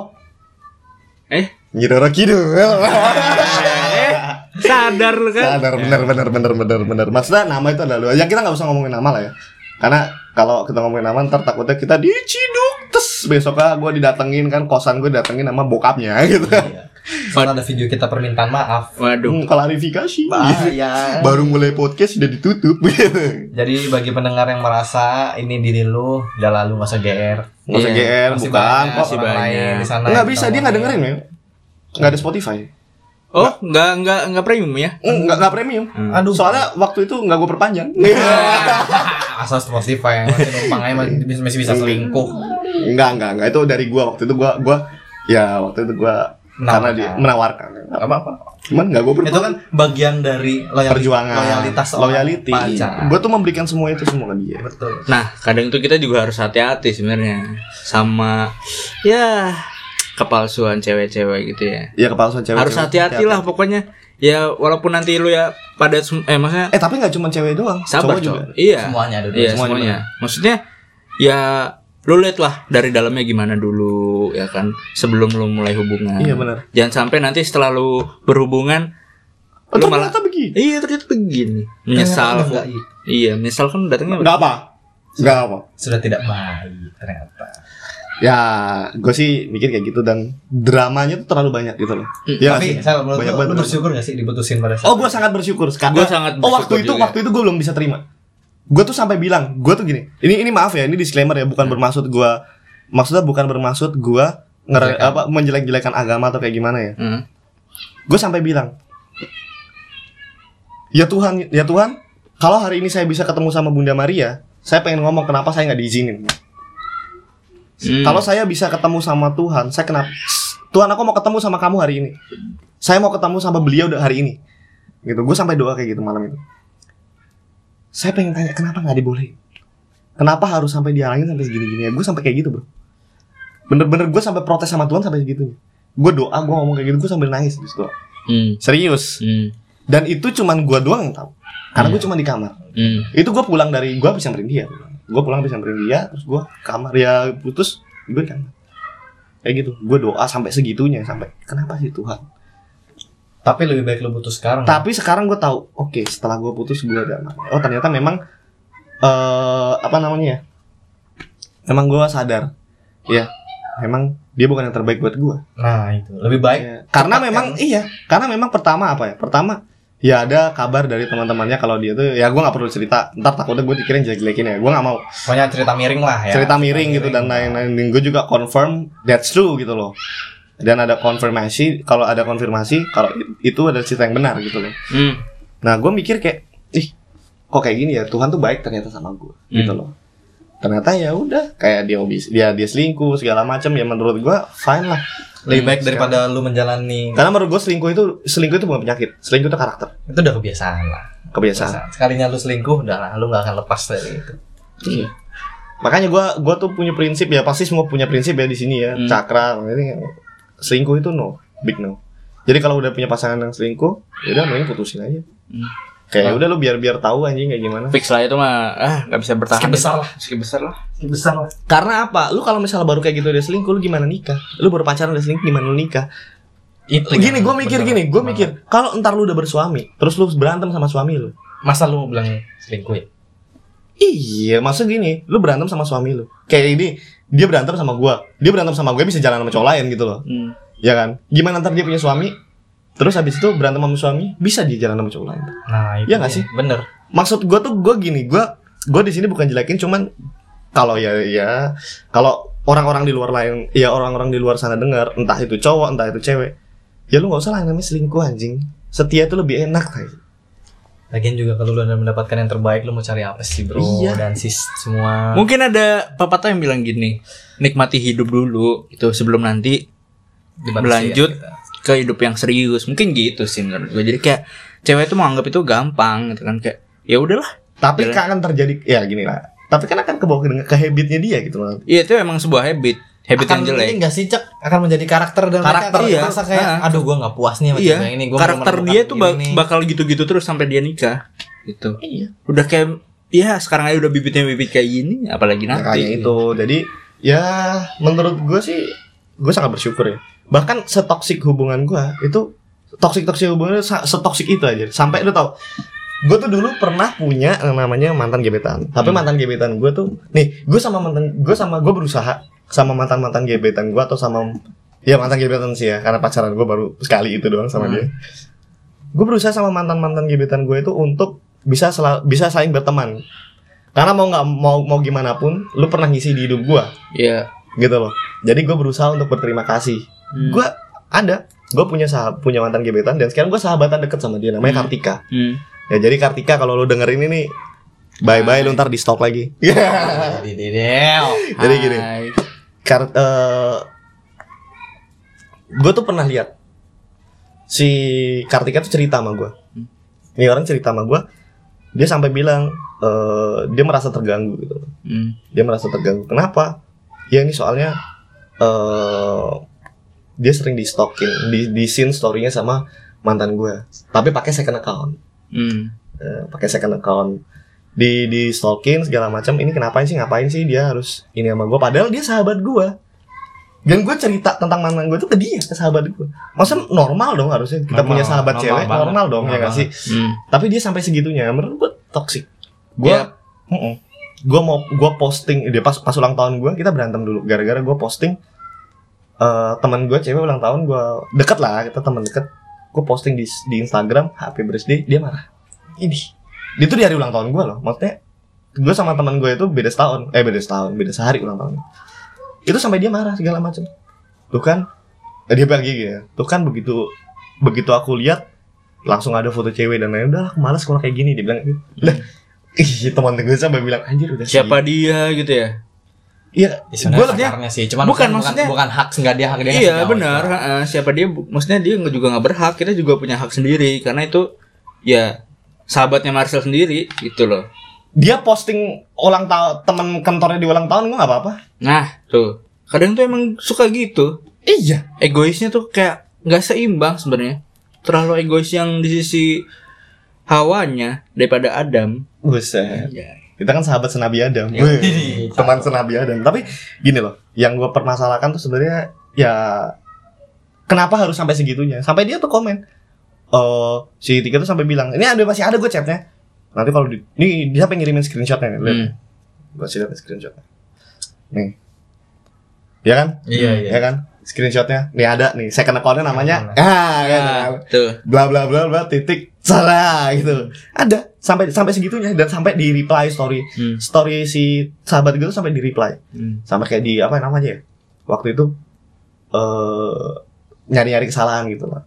Eh,
Nyiroro Kidul.
eh sadar lu kan?
Sadar bener bener bener bener bener. Maksudnya nama itu adalah ya kita nggak usah ngomongin nama lah ya. Karena kalau kita ngomongin nama ntar takutnya kita diciduk terus besoknya gue didatengin kan kosan gue didatengin sama bokapnya gitu.
Iya. Soalnya ada video kita permintaan maaf.
Waduh.
Hmm, klarifikasi.
Bahaya.
Baru mulai podcast sudah ditutup gitu.
Jadi bagi pendengar yang merasa ini diri lu udah lalu nggak usah GR.
Nggak usah
Iya.
GR,
Masih
bukan
banyak
kok.
masih banyak.
lain di sana.
Nggak bisa dia nggak
ngomongin.
dengerin ya. Nggak ada Spotify.
Oh, nggak nggak nggak premium ya?
Hmm, Nggak nggak premium.
Aduh.
Soalnya waktu itu nggak gue perpanjang.
Asal Spotify yang masih numpang aja masih, masih bisa selingkuh.
Enggak, enggak, enggak itu dari gua waktu itu gua gua ya waktu itu gua karena dia menawarkan.
Gak apa-apa.
Cuman enggak gua
Itu kan bagian dari loyali-
perjuangan,
loyalitas
loyalty.
pacar.
Gua tuh memberikan semua itu semua ke dia.
Betul.
Nah, kadang tuh kita juga harus hati-hati sebenarnya sama ya kepalsuan cewek-cewek gitu ya.
Iya kepalsuan cewek.
harus hati-hati lah pokoknya. Ya walaupun nanti lu ya pada eh maksudnya
Eh tapi nggak cuma cewek doang,
sabar
cowok juga.
cowok. Iya.
Semuanya ada
Iya,
semuanya
semuanya. Maksudnya ya lu lihat lah dari dalamnya gimana dulu ya kan sebelum lu mulai hubungan.
Iya benar.
Jangan sampai nanti setelah lu berhubungan
Oh,
lu malah
begini.
Iya ternyata begini. Menyesal.
Enggak,
Iya, menyesal kan datangnya
Enggak apa? Enggak apa.
Sudah tidak baik ternyata.
Ya, gue sih mikir kayak gitu dan dramanya tuh terlalu banyak gitu loh.
Hmm,
Ya,
Tapi saya menurut
banyak
lu,
banget.
lu bersyukur gak sih diputusin pada saat
Oh, gue sangat bersyukur. Karena,
Gua sangat
Oh,
bersyukur
waktu itu
juga.
waktu itu gue belum bisa terima. Gue tuh sampai bilang, gue tuh gini. Ini ini maaf ya, ini disclaimer ya, bukan bermaksud gue maksudnya bukan bermaksud gue
Menjelekkan.
apa menjelek-jelekan agama atau kayak gimana ya.
Hmm.
Gue sampai bilang, ya Tuhan, ya Tuhan, kalau hari ini saya bisa ketemu sama Bunda Maria, saya pengen ngomong kenapa saya nggak diizinin.
Hmm.
Kalau saya bisa ketemu sama Tuhan, saya kenapa? Tuhan, aku mau ketemu sama kamu hari ini. Saya mau ketemu sama beliau udah hari ini. Gitu. Gue sampai doa kayak gitu malam itu. Saya pengen tanya kenapa nggak dibolehin? Kenapa harus sampai dihalangin sampai segini-gini ya? Gue sampai kayak gitu bro. Bener-bener gue sampai protes sama Tuhan sampai segitu. Gue doa, gue ngomong kayak gitu, gue sambil nangis di situ.
Hmm.
Serius.
Hmm.
Dan itu cuman gue doang yang tahu. Karena gue cuma di kamar.
Hmm.
Itu gue pulang dari gue habis nyamperin dia. Gue pulang habis nyamperin dia, terus gue kamar ya putus, gue kamar. Kayak gitu. Gue doa sampai segitunya sampai kenapa sih Tuhan?
Tapi lebih baik lu putus sekarang.
Tapi sekarang gue tahu, oke setelah gue putus gue ada Oh ternyata memang eh apa namanya ya? Memang gue sadar, ya memang dia bukan yang terbaik buat gue.
Nah, itu. Lebih baik
Ya, karena memang
kan?
iya, karena memang pertama apa ya? Pertama ya ada kabar dari teman-temannya kalau dia tuh ya gue nggak perlu cerita. Ntar takutnya gue dikirain jelek-jelekin ya. Gue nggak mau
pokoknya cerita miring lah ya.
cerita miring gitu dan lain-lain. Dan gue juga confirm that's true gitu loh. Dan ada konfirmasi kalau ada konfirmasi kalau itu adalah cerita yang benar gitu loh.
Hmm.
Nah gue mikir kayak ih kok kayak gini ya Tuhan tuh baik ternyata sama gue gitu
Hmm.
loh. Ternyata ya udah kayak dia obis dia dia selingkuh segala macam ya menurut gue fine lah.
Lebih baik daripada lu menjalani
Karena menurut gue selingkuh itu selingkuh itu bukan penyakit, selingkuh itu karakter,
itu udah kebiasaan lah.
kebiasaan.
Sekalinya lu selingkuh udah lah, lu gak akan lepas dari itu.
Iya. Makanya gua gua tuh punya prinsip ya pasti semua punya prinsip ya di sini ya
Hmm.
cakra ini selingkuh itu no big no. Jadi kalau udah punya pasangan yang selingkuh, ya udah mending putusin aja.
Hmm.
Kayak udah lu biar biar tahu anjing kayak gimana.
Fix lah itu mah ah nggak bisa bertahan.
Skip besar lah.
Skip besar lah.
Besar lah.
Karena apa? Lu kalau misalnya baru kayak gitu udah selingkuh, lu gimana nikah? Lu baru pacaran udah selingkuh, gimana lu nikah?
Itu
Gini, gue mikir
bener
gini, gue mikir kalau entar lu udah bersuami, terus lu berantem sama suami lu.
Masa lu bilang selingkuh ya?
Iya, maksud gini, lu berantem sama suami lu. Kayak ini, dia berantem sama gua, dia berantem sama gue bisa jalan sama cowok lain gitu loh.
Hmm.
Ya kan? Gimana ntar dia punya suami? Terus habis itu berantem sama suami, bisa dia jalan sama cowok lain.
Nah, itu
Iya nggak sih?
Bener.
Maksud gua tuh gua gini, gua gua di sini bukan jelekin cuman kalau ya ya kalau orang-orang di luar lain, ya orang-orang di luar sana dengar, entah itu cowok, entah itu cewek, ya lu nggak usah lah yang namanya selingkuh anjing. Setia itu lebih enak kayak.
Lagian juga kalau lu udah mendapatkan yang terbaik lu mau cari apa sih bro
Iya.
dan sis semua.
Mungkin ada pepatah yang bilang gini, nikmati hidup dulu itu sebelum nanti
Dibatasi
berlanjut
ya,
ke hidup yang serius. Mungkin gitu sih menurut gue. Jadi kayak cewek itu menganggap itu gampang gitu kan kayak ya udahlah.
Tapi kan akan terjadi ya gini lah. Tapi kan akan kebawa ke, ke habitnya dia gitu loh.
Iya itu emang sebuah habit, habit
akan
yang jelek.
ini sih cek akan menjadi karakter dan
Karakter,
mereka
iya.
merasa kayak
Ah.
aduh gua nggak puas nih sama
Iya,
ini gua
karakter dia tuh ba-
ini
bakal gitu-gitu terus sampai dia nikah gitu.
Iya.
Udah kayak ya sekarang aja udah bibitnya bibit kayak gini, apalagi nanti.
Makanya itu. Jadi ya menurut gue sih gue sangat bersyukur ya bahkan setoksik hubungan gue itu toksik toksik hubungan itu setoksik itu aja sampai lu tau gue tuh dulu pernah punya yang namanya mantan gebetan tapi
Hmm.
mantan gebetan gue tuh nih gue sama mantan gue sama gue berusaha sama mantan mantan gebetan gue atau sama ya mantan gebetan sih ya karena pacaran gue baru sekali itu doang sama
Hmm.
dia gue berusaha sama mantan mantan gebetan gue itu untuk bisa sela- bisa saling berteman karena mau nggak mau mau gimana pun lu pernah ngisi di hidup gue
Iya.
Gitu loh. Jadi gue berusaha untuk berterima kasih.
Hmm.
gue ada gue punya sahab punya mantan gebetan dan sekarang gue sahabatan deket sama dia namanya
Hmm.
Kartika.
Hmm.
ya jadi Kartika kalau lu dengerin ini bye bye lu ntar di stok lagi jadi gini
Hai.
Kar gue tuh pernah lihat si Kartika tuh cerita sama gue ini orang cerita sama gue dia sampai bilang eh, dia merasa terganggu gitu.
Hmm.
dia merasa terganggu. Kenapa ya ini soalnya eh dia sering di stalking di di scene storynya sama mantan gue. Tapi pakai second account.
Hmm.
Eh, pakai second account. Di di stalking segala macam ini kenapa sih ngapain sih dia harus ini sama gue? Padahal dia sahabat gue. Dan gue cerita tentang mantan gue itu ke dia ke sahabat gue. Masa normal dong harusnya kita
Normal,
punya sahabat
normal
cewek
banget.
normal dong ya
Normal.
nggak sih?
Hmm.
tapi dia sampai segitunya menurut gue toxic. Gue
Iya.
Gue mau gue posting dia pas pas ulang tahun gue kita berantem dulu. Gara-gara gue posting eh teman gue cewek ulang tahun gue deket lah kita teman deket. Gue posting di di Instagram happy birthday dia marah. Ini. Dia tuh di hari ulang tahun gue loh. Maksudnya gue sama teman gue itu beda setahun. Eh beda setahun beda sehari ulang tahun itu sampai dia marah segala macam tuh kan eh, dia gini ya tuh kan begitu begitu aku lihat langsung ada foto cewek dan lain udah aku malas kalau kayak gini dia bilang gitu. Lah, ih teman gue sampai bilang anjir udah
Siapa dia gitu ya?
Iya, gue
sakarnya sih, cuman
Bukan,
bukan,
maksudnya-
bukan, bukan hak nggak dia hak dia
Iya benar. heeh. siapa dia? Maksudnya dia juga nggak berhak. Kita juga punya hak sendiri karena itu ya sahabatnya Marcel sendiri gitu loh.
dia posting ulang tahun teman kantornya di ulang tahun gue nggak apa-apa.
Nah tuh kadang tuh emang suka gitu.
Iya.
Egoisnya tuh kayak nggak seimbang sebenarnya. Terlalu egois yang di sisi Hawanya daripada Adam.
Buset.
Ya.
Kita kan sahabat senabi Adam.
Ya,
Wih, teman senabi Adam. Tapi gini loh, yang gue permasalahkan tuh sebenarnya ya kenapa harus sampai segitunya? Sampai dia tuh komen. Eh si Tika tuh sampai bilang, ini ada masih ada gue chatnya. Nanti kalau di, ini dia sampai ngirimin screenshotnya nih, lihat.
Hmm.
Gue lihat screenshotnya. Nih. Ya kan?
Iya iya.
Ya kan? Screenshotnya. Nih ada nih, second account-nya namanya.
Second
Ah, kan.
Ah, tuh.
bla bla bla bla titik salah gitu ada sampai sampai segitunya dan sampai di reply story
Hmm.
story si sahabat gue tuh sampai di reply
Hmm.
sampai kayak di apa namanya ya waktu itu eh nyari nyari kesalahan gitu lah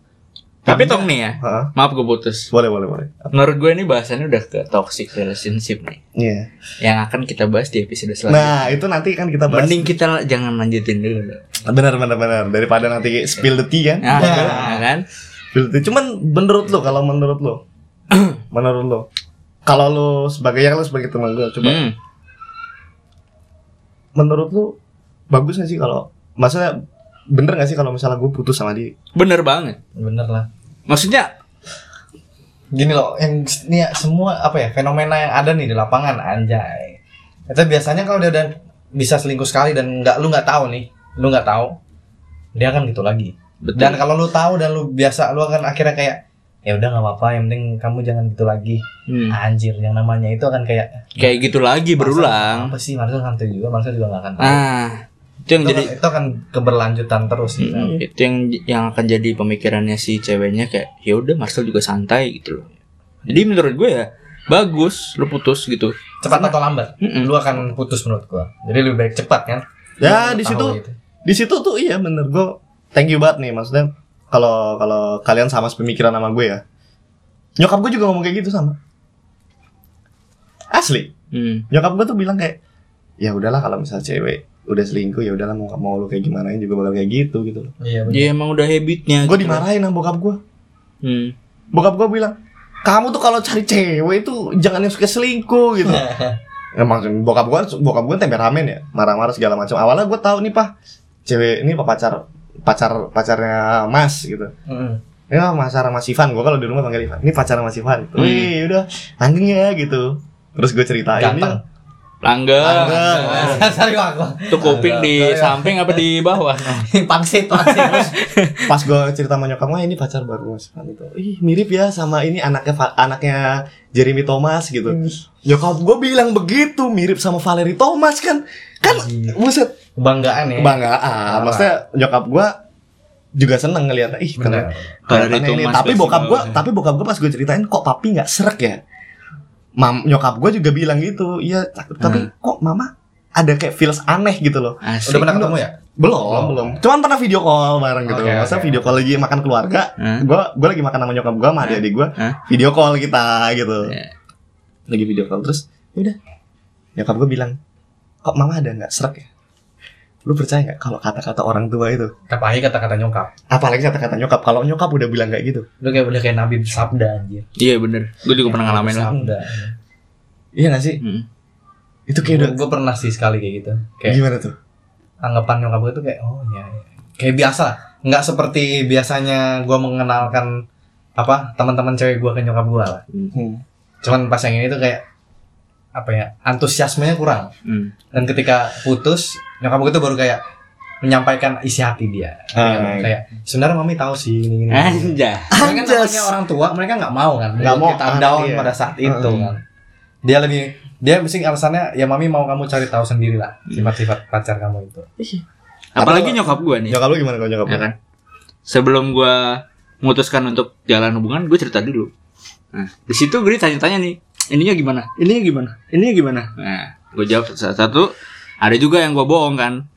Tapi tong nih ya,
Heeh.
maaf gue putus.
boleh boleh boleh
Menurut gue ini bahasannya udah ke toxic relationship nih.
iya
Yang akan kita bahas di episode selanjutnya.
nah itu nanti kan kita bahas
Mending kita jangan lanjutin dulu.
benar benar benar daripada nanti spill the tea kan
Nah, nah, kan?
Tea cuman menurut lo kalau menurut lo menurut lo kalau lo sebagai yang lo sebagai teman gue coba
Hmm.
menurut lu bagus gak sih kalau maksudnya bener gak sih kalau misalnya gue putus sama dia
Bener banget.
Bener lah.
Maksudnya
Gini loh, yang ini ya, semua apa ya fenomena yang ada nih di lapangan anjay. Itu biasanya kalau dia udah bisa selingkuh sekali dan nggak lu nggak tahu nih, lu nggak tahu, dia akan gitu lagi.
Betul.
Dan kalau lu tahu dan lu biasa, lu akan akhirnya kayak ya udah nggak apa-apa, yang penting kamu jangan gitu lagi.
Hmm.
Anjir, yang namanya itu akan kayak
Kayak gitu lagi berulang.
Apa sih, Marcel santai juga, Marcel juga nggak akan tahu.
Ah, itu yang
itu,
jadi
itu akan keberlanjutan terus gitu.
Hmm, itu yang yang akan jadi pemikirannya si ceweknya kayak ya udah Marcel juga santai gitu loh. Jadi menurut gue ya bagus lu putus gitu.
Cepat atau lambat,
Mm-mm.
lu akan putus menurut gua. Jadi lebih baik cepat kan?
ya
Lu
di situ
gitu.
di situ tuh iya bener gue thank you banget nih maksudnya kalau kalau kalian sama sepemikiran sama gue ya nyokap gue juga ngomong kayak gitu sama asli
Hmm.
nyokap gue tuh bilang kayak ya udahlah kalau misalnya cewek udah selingkuh ya udahlah mau mau lu kayak gimana juga bakal kayak gitu gitu loh
Iya.
Dia emang udah habitnya.
gue
gitu.
dimarahin sama bokap gue
Hmm.
bokap gue bilang kamu tuh kalau cari cewek itu jangan yang suka selingkuh gitu Emang bokap gue bokap gue temperamen ya marah-marah segala macam awalnya gue tahu nih pak cewek ini pak pacar pacar pacarnya mas gitu
Mm.
ini mah pacar mas Ivan gue kalau di rumah panggil Ivan ini pacar mas Ivan
Hmm.
wih udah anjing ya gitu terus gue ceritain
Ganteng.
Langgeng.
Langgeng.
Sorry aku.
Itu kuping di samping apa di bawah?
Pangsit, pangsit.
Pas gue cerita sama nyokap gue ini pacar baru mas kan itu. Ih mirip ya sama ini anaknya anaknya Jeremy Thomas gitu. Nyokap gue bilang begitu mirip sama Valerie Thomas kan. Kan buset
Kebanggaan ya.
banggaan. Maksudnya nyokap gue juga seneng ngeliat ih
Bener.
Valerie
ini.
Thomas
Tapi bokap gue, tapi bokap gue pas gue ceritain kok papi nggak serak ya. Mam, nyokap gue juga bilang gitu. Iya, tapi
Hmm.
kok mama ada kayak feels aneh gitu loh.
Asik.
Udah pernah ketemu ya?
Belum,
Belum.
belum. Cuman pernah video call bareng gitu.
Oke,
Masa
oke.
video call lagi makan keluarga.
Hah?
Gua gua lagi makan sama nyokap gua sama adik-adik gua.
Hah?
Video call kita gitu.
Iya.
Lagi video call terus ya udah. Nyokap gua bilang, "Kok mama ada nggak serak ya?" Lu percaya nggak kalau kata-kata orang tua itu?
Apalagi kata-kata nyokap.
Apalagi kata-kata nyokap. Kalau nyokap udah bilang kayak gitu.
Lu kayak udah kayak Nabi bersabda anjir.
Iya bener. Gue juga pernah ngalamin lah.
Iya gak sih?
Hmm.
Itu kayak udah
Gue pernah sih sekali kayak gitu. Kayak
gimana tuh?
anggapan nyokap gue tuh kayak oh ya, ya. kayak biasa lah. nggak seperti biasanya gue mengenalkan apa teman-teman cewek gue ke nyokap gue lah
Hmm.
cuman pas yang ini tuh kayak apa ya antusiasmenya kurang
Hmm.
dan ketika putus nyokap gue tuh baru kayak menyampaikan isi hati dia
Ah.
kayak sebenarnya mami tahu sih ini ini, ini."
Anjay.
Mereka kan namanya orang tua mereka nggak mau kan
Nggak mau,
kita
ah,
down
iya.
pada saat itu
Hmm.
kan dia lebih dia mesti alasannya ya mami mau kamu cari tahu sendiri lah sifat-sifat pacar kamu itu
Apalagi nyokap gue nih.
Nyokap lu gimana kalau nyokap
Ya
lu?
kan? Sebelum gue memutuskan untuk jalan hubungan, gue cerita dulu. Nah, di situ gue ditanya-tanya nih, ininya gimana? Ininya gimana? Ininya gimana? Nah, gue jawab satu-satu. Ada juga yang gue bohong kan.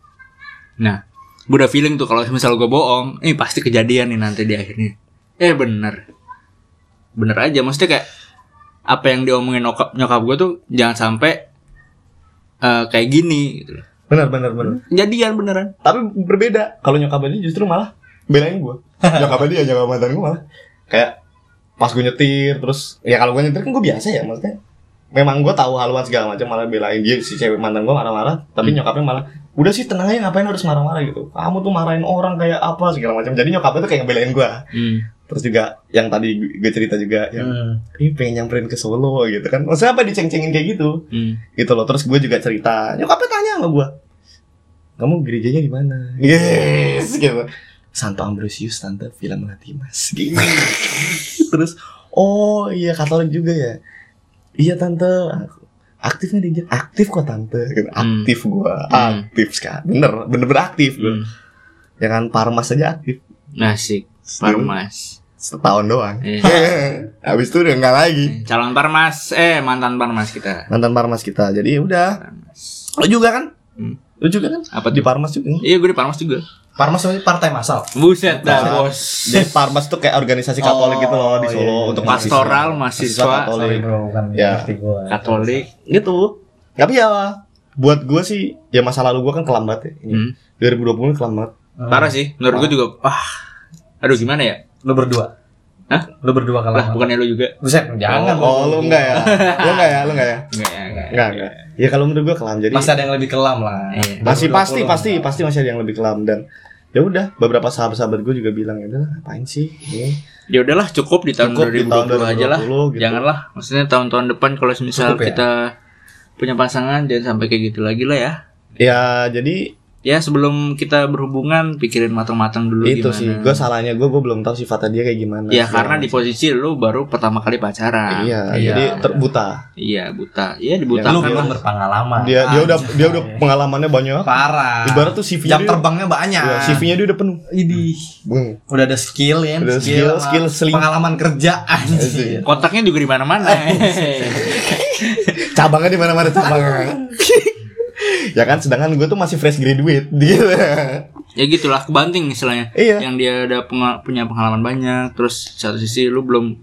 Nah, gue udah feeling tuh kalau misal gue bohong, ini pasti kejadian nih nanti di akhirnya. Eh bener, bener aja. Maksudnya kayak apa yang diomongin nyokap, nyokap gue tuh jangan sampai eh, kayak gini gitu loh.
Benar benar benar.
Kejadian beneran.
Tapi berbeda. Kalau nyokap dia justru malah belain gue. nyokap dia nyokap mantan gue malah kayak pas gue nyetir terus ya kalau gue nyetir kan gue biasa ya maksudnya. Memang gue tahu haluan segala macam malah belain dia si cewek mantan gue marah-marah tapi
Hmm.
nyokapnya malah udah sih tenang aja ngapain harus marah-marah gitu kamu tuh marahin orang kayak apa segala macam jadi nyokapnya tuh kayak ngebelain gue
Hmm.
terus juga yang tadi gue cerita juga yang
Hmm.
ih pengen nyamperin ke Solo gitu kan maksudnya apa diceng-cengin kayak gitu
Hmm.
gitu loh terus gue juga cerita nyokapnya tanya sama gue kamu gerejanya di mana yes gitu Santo Ambrosius tante Villa Melati Mas gitu. terus oh iya Katolik juga ya iya tante Aku- aktifnya di aktif kok tante gitu.
Hmm.
aktif gue
Hmm.
aktif sekali bener bener bener aktif gue
Hmm.
ya kan Parmas aja aktif
Nasik Parmas.
setahun doang
Iya.
habis itu udah enggak lagi
Calon Parmas, eh mantan Parmas kita.
mantan Parmas kita jadi udah
Parmas.
lo juga kan
Hmm.
Lo juga kan
Apa
di? Parmas juga
Iya, gue di Parmas juga.
Parmas itu partai masal
Buset dah, bos.
Di Parmas tuh kayak organisasi Katolik
Oh,
gitu loh di Solo
iya, iya.
untuk
Pastoral,
mahasiswa.
mahasiswa,
Katolik.
Sorry bro, bukan
Ya.
gua.
Katolik.
Gitu. Tapi ya buat gue sih ya masa lalu gue kan kelam banget ya.
Hmm.
2020 kelam banget.
Parah sih, menurut gue juga. Wah, aduh gimana ya?
Lu berdua.
Hah?
Lu berdua
Lah,
kalah.
bukannya lu juga?
Buset, jangan.
Oh, lu enggak ya? Lu enggak ya? Lu enggak ya?
Enggak, ya, enggak.
Enggak, enggak. Ya kalau menurut gue kelam jadi
Masih ada yang lebih kelam lah.
Iya.
masih
2020
pasti pasti pasti masih ada yang lebih kelam dan ya udah beberapa sahabat-sahabat gue juga bilang ya udah ngapain sih ini
Ya udahlah cukup di tahun
Cukup di
2020
tahun
aja lah.
2020 gitu.
Janganlah. Maksudnya tahun-tahun depan kalau misal
Cukup ya?
kita punya pasangan jangan sampai kayak gitu lagi lah ya.
ya jadi
Ya sebelum kita berhubungan pikirin matang-matang dulu
itu
gimana.
sih gue salahnya gue gue belum tahu sifatnya dia kayak gimana
Ya karena di
macam.
posisi lu baru pertama kali pacaran.
iya,
Iya.
jadi terbuta
Iya buta. Iya
Lu
dibutakan
belum
lah.
berpengalaman.
dia dia udah
Anjir.
dia udah pengalamannya banyak
parah.
ibarat tuh CV
jam terbangnya banyak.
ya, CV-nya dia udah penuh
Idih.
Bung.
Udah ada skill ya,
Udah skill, skill seling-
pengalaman kerja anjir.
Kotaknya juga di mana-mana.
cabangnya di mana mana cabangnya ya kan sedangkan gue tuh masih fresh graduate gitu
ya gitulah kebanting istilahnya.
Iya.
Yang dia ada penga- punya pengalaman banyak, terus satu sisi lu belum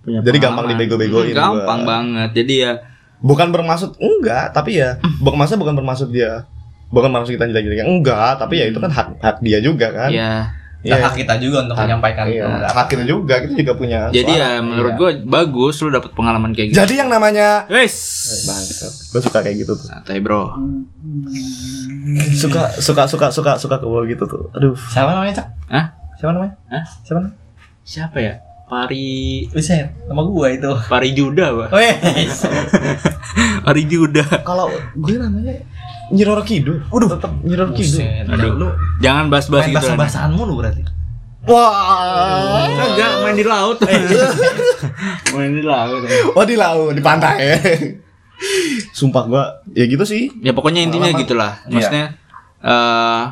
punya
Jadi gampang
pengalaman.
dibego-begoin
Hmm, Gampang
gua.
banget. Jadi ya
bukan bermaksud enggak tapi ya bukan masa bukan bermaksud dia bukan maksud kita jelek-jelekan enggak tapi ya itu kan hak hak dia juga kan
ya
Iya.
hak kita juga untuk
Hak-
menyampaikan
iya.
itu.
Hak kita juga kita juga punya
jadi
suara.
ya menurut
Iya.
gua bagus lu dapet pengalaman kayak gitu.
jadi yang namanya
Wes.
gue suka kayak gitu tuh
Santai, Bro.
suka suka suka suka suka ke gitu tuh aduh
Siapa namanya, Cak?
Hah?
Siapa namanya?
Hah?
Siapa namanya?
Siapa ya? Pari
Buset, sama gua itu.
Pari Juda, Pak.
Wes.
Pari Juda.
Kalau gue namanya Nyiroro Kidul. Udah tetap Nyiroro Kidul.
Aduh.
Lu
Jangan bahas-bahas gitu.
bahasa bahasaan mulu berarti.
Wah.
Enggak, main di laut. main di laut.
Oh di laut, di pantai. Sumpah gua ya gitu sih.
Ya pokoknya intinya
Pengalaman.
gitulah.
Iya.
Maksudnya eh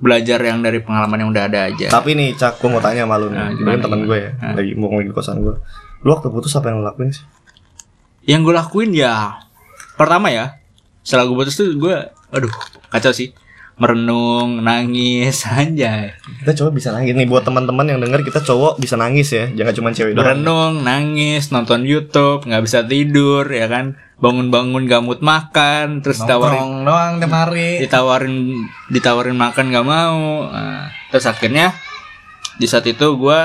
belajar yang dari pengalaman yang udah ada aja.
Tapi nih Cak, gua mau tanya sama lu nih.
Nah,
Lu
gimana,
kan teman gue ya,
Nah.
lagi mau ngomongin di kosan gue. Lu waktu putus apa yang lu lakuin sih?
Yang gue lakuin ya pertama ya setelah gue putus tuh gue aduh kacau sih merenung nangis anjay
Kita coba bisa nangis nih buat teman-teman yang denger kita cowok bisa nangis ya, jangan cuma cewek doang.
merenung nangis nonton YouTube nggak bisa tidur ya kan bangun-bangun gak mood makan terus ditawarin
doang tiap hari.
ditawarin ditawarin makan gak mau Nah, terus akhirnya di saat itu gue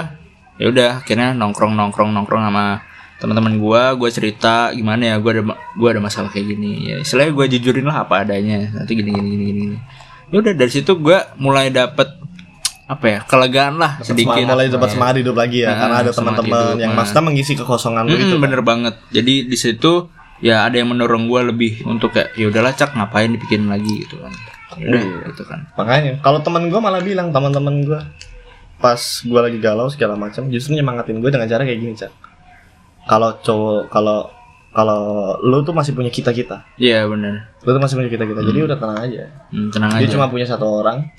ya udah akhirnya nongkrong nongkrong nongkrong sama teman-teman gue gue cerita gimana ya gue ada gue ada masalah kayak gini. Ya istilahnya gue jujurin lah apa adanya. Nanti gini gini gini gini. Ya udah dari situ gue mulai dapet apa ya kelegaan lah sedikit.
Sedikit mulai dapat semangat hidup lagi ya,
Nah,
karena ada
semangat
teman-teman yang
nah.
maksudnya mengisi kekosongan lu
Mm,
itu.
bener banget. Jadi di situ ya ada yang mendorong gue lebih untuk kayak ya udahlah cak ngapain dipikirin lagi? Gitu kan. Ya udah
Iya.
gitu kan.
Makanya, kalau teman gue malah bilang teman-teman gue pas gue lagi galau segala macam, justru nyemangatin gue dengan cara kayak gini cak. Kalau cowok, kalau kalau lu tuh masih punya kita kita,
iya bener
lu tuh masih punya kita kita, jadi udah tenang aja.
Hmm, tenang
Dia
aja
cuma punya satu orang,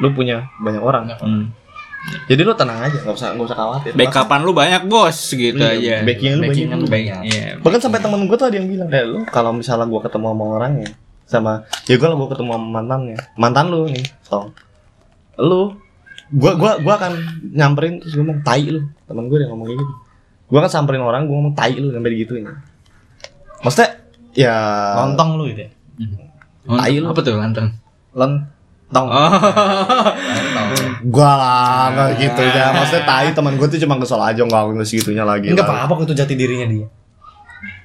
lu punya banyak orang.
Hmm.
Jadi lu tenang aja, nggak usah nggak usah khawatir.
Backupan lu banyak bos gitu
Iya,
aja.
backing lu
Backing-nya
banyak.
lu banyak.
Iya.
Bahkan sampai temen gue tuh ada yang bilang kayak lu kalau misalnya gue ketemu sama orangnya sama ya gue gue ketemu sama mantannya mantan lu nih tong lu gue gua gua akan nyamperin terus gue ngomong tai lu temen gue dia ngomong kayak gitu gue akan samperin orang gue ngomong tai lu sampai digituin maksudnya ya
Lontong lu gitu ya.
Oh,
Tai lu.
apa tuh lantang?
Lontong.
Oh.
gue lah nggak gitu ya maksudnya tai teman gue tuh cuma kesel aja nggak nggak segitunya lagi
Enggak
lah.
apa-apa itu jati dirinya dia.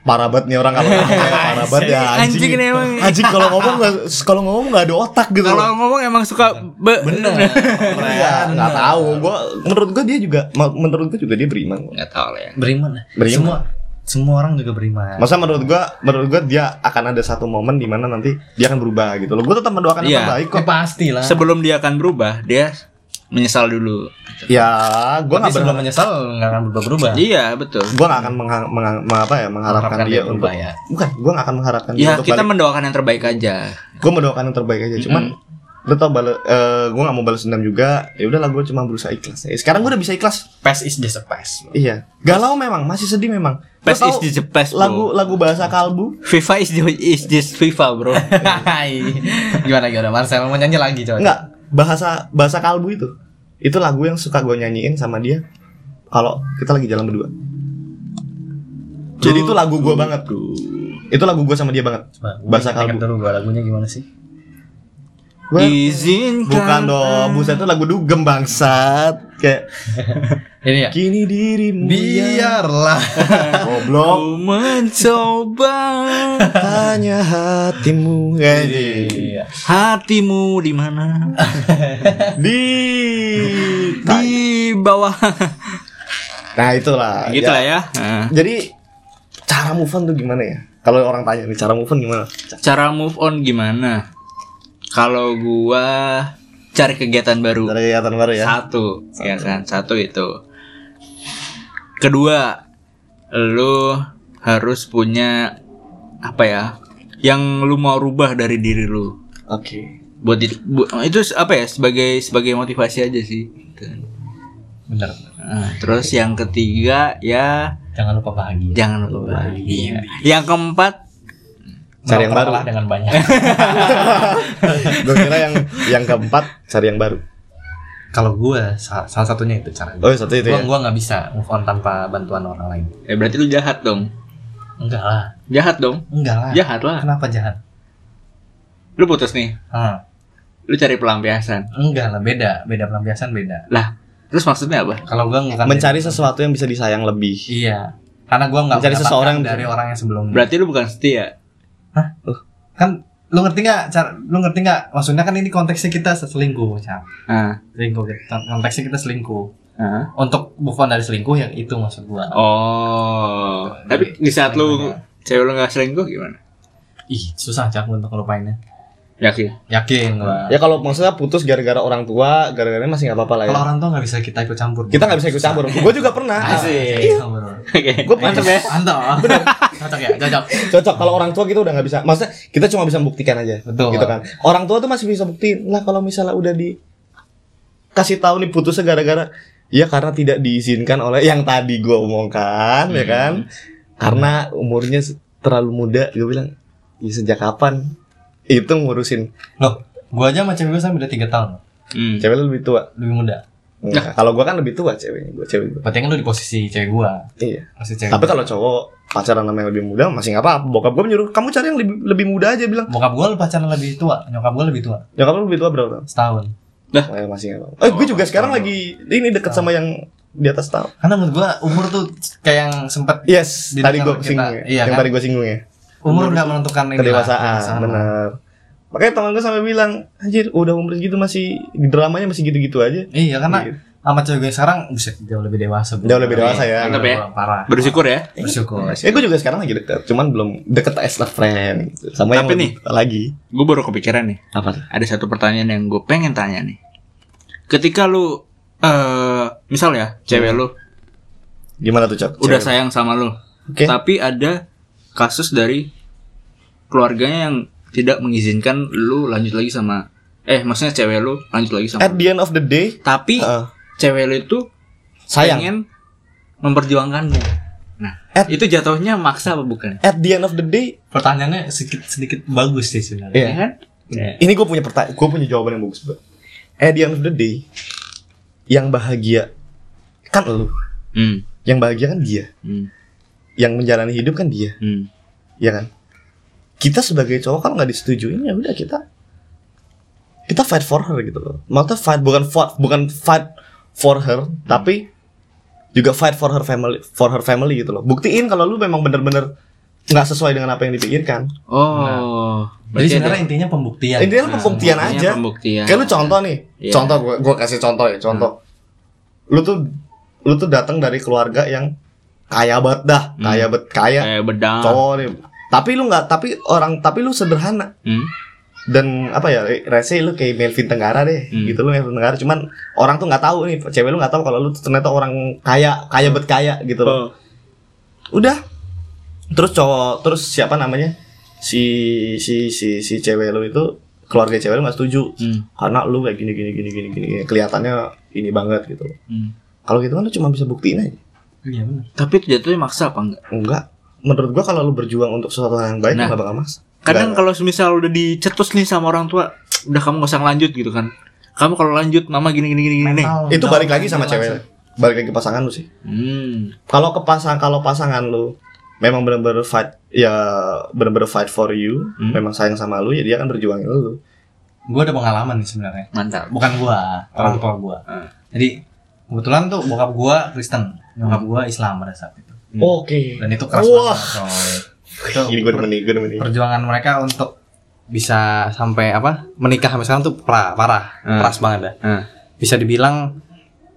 Parah banget nih orang kalau ngomong parah banget ya anjing
Anjing emang.
anjing kalau ngomong nggak kalau ngomong nggak ada otak gitu loh.
Kalau ngomong emang suka be
Bener.
Iya, nggak tahu. Gua menurut gua dia juga menurut gua juga dia beriman. kok.
Enggak tahu lah ya.
Beriman.
Beriman.
Semua semua orang juga beriman.
Masa menurut gua menurut gua dia akan ada satu momen di mana nanti dia akan berubah gitu loh. Gua tetap mendoakan yang
Iya.
terbaik
Ya
kok.
pasti lah.
Sebelum dia akan berubah, dia menyesal dulu.
Ya, gua
Tapi
nggak
sebelum menyesal nggak akan berubah-berubah.
Iya, betul.
gua nggak akan mengha- mengha- meng- apa ya mengharapkan
Mengharapkan
dia
dia
untuk
berubah ya.
bukan gua nggak akan mengharapkan dia
Ya,
untuk
kita
balik.
mendoakan yang terbaik aja.
Gua mendoakan yang terbaik aja. Cuman lu tau bales eh, gua nggak mau balas dendam juga. Ya udahlah gua cuma berusaha ikhlas. Eh, Sekarang gua udah bisa ikhlas.
Past is just a past.
Iya. Galau memang, masih sedih memang. Tahu
is the best, bro.
lagu lagu bahasa kalbu
FIFA is, the- is just FIFA, bro.
gimana gimana Marcel mau nyanyi lagi coba.
Enggak, bahasa bahasa kalbu itu. Itu lagu yang suka gue nyanyiin sama dia kalau kita lagi jalan berdua. Jadi itu lagu gue banget. Itu lagu gue sama dia banget.
Coba,
Bahasa kalbu.
dulu gua lagunya gimana sih?
Gua,
Izinkan
bukan dong, buset itu lagu dugem bangsat. Kayak
Ini ya.
kini dirimu ya
Biarlah.
goblok
Ku mencoba
hanya hatimu Eh,
Iya.
hatimu di mana?
di
Di bawah.
Nah itulah.
gitu lah ya. Nah,
Jadi cara move on tuh gimana ya? Kalau orang tanya nih cara move on gimana?
cara move on gimana? Kalau gua cari kegiatan baru.
Dari kegiatan baru ya.
Satu, ya kan? Satu itu. Kedua, lu harus punya apa ya? Yang lu mau rubah dari diri lu.
Oke.
Buat diri- bu- itu apa ya? Sebagai sebagai motivasi aja sih. Gitu.
Bener.
Nah, terus yang ketiga ya
Jangan lupa bahagia.
jangan lupa bahagia. Yang keempat
Cari yang baru.
Dengan banyak.
Gue kira yang yang keempat cari yang baru.
Kalau gua sa- salah satunya itu caranya.
Oh satu itu
Gua
ya.
gua nggak bisa move on tanpa bantuan orang lain.
ya berarti lu jahat dong.
Enggak lah.
Jahat dong.
Enggak lah.
Jahat lah.
Kenapa jahat?
Lu putus nih.
Ah,
Lu cari pelampiasan.
enggak lah beda, beda pelampiasan beda.
Lah, terus maksudnya apa?
Kalau gua bukan
Mencari sesuatu yang bisa disayang lebih.
Iya. Karena gua nggak
Mencari seseorang
dari orang yang sebelumnya.
Berarti lu bukan setia.
Kan lu ngerti nggak cara lu ngerti nggak? Maksudnya kan ini konteksnya kita selingkuh Cap.
Nah,
selingkuh konteksnya kita selingkuh.
Hah?
untuk move on dari selingkuh yang itu maksud gua.
Oh, tapi di saat lu cewek lu nggak selingkuh gimana?
ih susah cak untuk ngelupainnya
Yakin?
yakin gua
Ya kalau maksudnya putus gara-gara orang tua, gara-gara masih nggak apa-apa lah ya.
kalau orang tua nggak bisa kita ikut campur
Kita nggak bisa ikut campur. Gue juga pernah.
Asik. Campur.
Oke.
Gue
Mantap ya.
Mantap. Cocok ya, cocok.
Cocok kalau orang tua gitu udah nggak bisa. Maksudnya kita cuma bisa membuktikan aja.
Betul.
Gitu kan. Orang tua tuh masih bisa buktiin. Lah kalau misalnya udah di kasih tahu nih putusnya gara-gara ya karena tidak diizinkan oleh yang tadi gue omongkan ya kan. Karena umurnya terlalu muda, gue bilang, ya sejak kapan itu ngurusin
Loh, gua aja sama cewek gua sama beda 3 tahun.
Hmm.
cewek lu lebih tua.
Lebih muda.
Enggak, kalau gue kan lebih tua ceweknya, gue cewek gue.
Berarti kan lu di posisi cewek gua.
Iya.
Posisi cewek.
Tapi kalau cowok pacaran sama yang lebih muda masih nggak apa-apa. Bokap gue menyuruh kamu cari yang lebih lebih muda aja bilang.
bokap gua pacaran lebih tua, nyokap gua lebih tua.
Nyokap lu lebih tua berapa tahun?
Setahun.
Oh, ya, masih nggak apa-apa. Eh, gue juga sekarang lagi ini deket sama yang di atas tahun.
Karena menurut gua umur tuh kayak yang sempet
Yes,
Di
tadi
kita,
singgung ya.
iya
yang
kan?
tadi gue singgung ya.
Umur nggak menentukan ini lah,
Kedewasaan,
sama.
benar. Makanya teman gue sampai bilang, anjir, udah umur segitu masih dramanya masih gitu-gitu aja.
Iya, karena
Gitu.
sama cewek gue yang sekarang buset jauh lebih dewasa. bro.
Jauh lebih dewasa ya.
Mantap ya.
Parah.
Bersyukur ya.
Bersyukur.
Ya gue juga sekarang lagi deket, cuman belum deket as a friend. gitu. Sama yang
Tapi
lebih tua lagi.
Gue baru kepikiran nih.
Apa tuh?
Ada satu pertanyaan yang gue pengen tanya nih. Ketika lu eh misal ya cewek lu
Gimana tuh, Cok?
udah
Cewek.
sayang sama lu,
Oke.
tapi ada kasus dari keluarganya yang tidak mengizinkan lu lanjut lagi sama eh maksudnya cewek lu lanjut lagi sama
At the end of the day,
tapi
Heeh.
cewek lu itu
sayang.
pengen memperjuangkanmu nah
At-
itu jatuhnya maksa apa bukan
At the end of the day,
Pertanyaannya sedikit sedikit bagus sih sebenarnya.
Iya.
ya kan
Ini gue punya pertanyaan, gue punya jawaban yang bagus banget. At the end of the day, yang bahagia kan lu,
hmm.
yang bahagia kan dia,
Hmm.
Yang menjalani hidup kan dia,
Hmm.
ya kan? Kita sebagai cowok kalau nggak disetujuin ya udah kita kita fight for her gitu loh. Maksudnya fight bukan fight bukan fight for her, tapi juga fight for her family for her family gitu loh. Buktiin kalau lu memang bener-bener nggak sesuai dengan apa yang dipikirkan.
oh
Jadi
berarti
sebenarnya
ada-
intinya pembuktian.
Intinya lu pembuktian
intinya
aja.
pembuktian
Kayak lu contoh nih,
Iya.
contoh gua, gua kasih contoh ya, contoh. Lu tuh lu tuh datang dari keluarga yang kaya banget dah,
Hmm.
kaya bet kaya
kayak bedang
cowok nih. Tapi lu nggak, tapi orang, tapi lu sederhana
hmm.
dan apa ya, rese lu kayak Melvin Tenggara deh,
Hmm.
gitu lu Melvin Tenggara. Cuman orang tuh nggak tahu nih, cewek lu nggak tahu kalau lu ternyata orang kaya, kaya bet kaya gitu loh.
Oh.
Udah. Terus cowok, terus siapa namanya? Si si si si cewek lu itu keluarga cewek lu nggak setuju
Hmm.
karena lu kayak gini gini gini gini gini kelihatannya ini banget gitu
Hmm.
kalau gitu kan lu cuma bisa buktiin aja
Iya benar.
tapi itu jatuhnya maksa apa enggak
enggak menurut gua kalau lu berjuang untuk sesuatu hal yang baik
Nah.
nggak bakal mas
kadang kalau semisal udah dicetus nih sama orang tua udah kamu gak usah lanjut gitu kan kamu kalau lanjut mama gini gini gini gini
itu
mental,
balik lagi sama cewek
langsung.
balik lagi ke pasangan lu sih
hmm.
kalau ke pasang kalau pasangan lu memang benar-benar fight ya benar-benar fight for you
Hmm.
memang sayang sama lu ya dia akan berjuangin lu
Gue ada pengalaman nih sebenarnya.
mantap
Bukan gua, orang tua gua.
Hmm.
Jadi kebetulan tuh bokap gua Kristen, nyokap gua Islam pada saat itu.
Hmm.
oke
Dan itu keras
Wah.
banget. Itu
ini gue demen nih gue
perjuangan mereka untuk bisa sampai apa menikah sampai sekarang tuh parah, parah
Hmm.
keras banget dah.
Hmm.
Bisa dibilang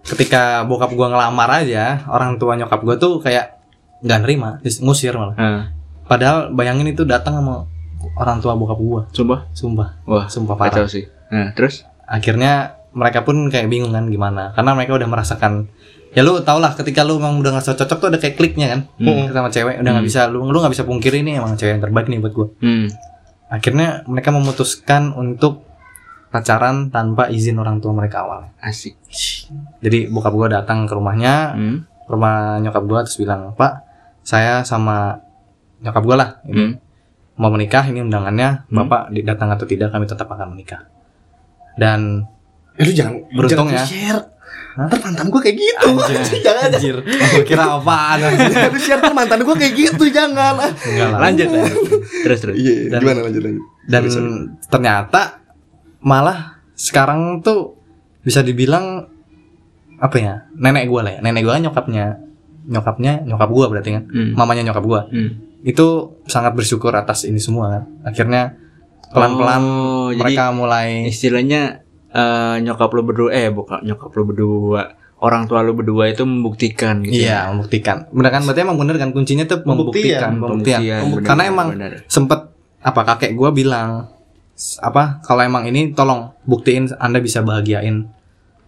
ketika bokap gua ngelamar aja orang tua nyokap gua tuh kayak nggak nerima, ngusir malah.
Hmm.
Padahal bayangin itu datang sama orang tua bokap gua,
sumpah
sumpah,
wah
sumpah parah.
kacau sih nah terus
Akhirnya mereka pun kayak bingung kan gimana, karena mereka udah merasakan ya lu tau lah ketika lu emang udah ngerasa cocok tuh ada kayak kliknya kan
Hmm.
sama cewek udah nggak
Hmm.
bisa lu lu nggak bisa pungkiri ini emang cewek yang terbaik nih buat gua
hmm.
akhirnya mereka memutuskan untuk pacaran tanpa izin orang tua mereka awal.
asik
Jadi bokap gua datang ke rumahnya,
hmm.
rumah nyokap gua terus bilang, "Pak, saya sama nyokap gua lah ini
Hmm.
mau menikah, ini undangannya.
Hmm.
Bapak datang atau tidak kami tetap akan menikah." Dan
eh, lu jangan
Beruntung
jangan
ya.
share
Hah?
ntar mantan gue kayak gitu jangan
anjir, gua kira apaan anjir.
jangan share ntar mantan gue kayak gitu jangan
Enggak lah.
lanjut lanjut. terus terus
iya
Dan-
gimana lanjut lanjut
Dan
Sorry, sorry.
ternyata malah sekarang tuh bisa dibilang apa ya? Nenek gua lah ya. Nenek gua kan nyokapnya nyokapnya nyokap gua berarti kan.
Hmm.
Mamanya nyokap gua.
Hmm.
Itu sangat bersyukur atas ini semua kan. Akhirnya pelan-pelan
Oh, jadi
mereka mulai
istilahnya eh, nyokap lo berdua eh bukan nyokap lo berdua orang tua lu berdua itu membuktikan gitu.
Iya, membuktikan. Bener kan? Berarti emang bener kan kuncinya tuh membuktikan, pembuktian.
bener,
Karena
bener,
emang
bener.
sempet apa kakek gua bilang apa kalau emang ini tolong buktiin Anda bisa bahagiain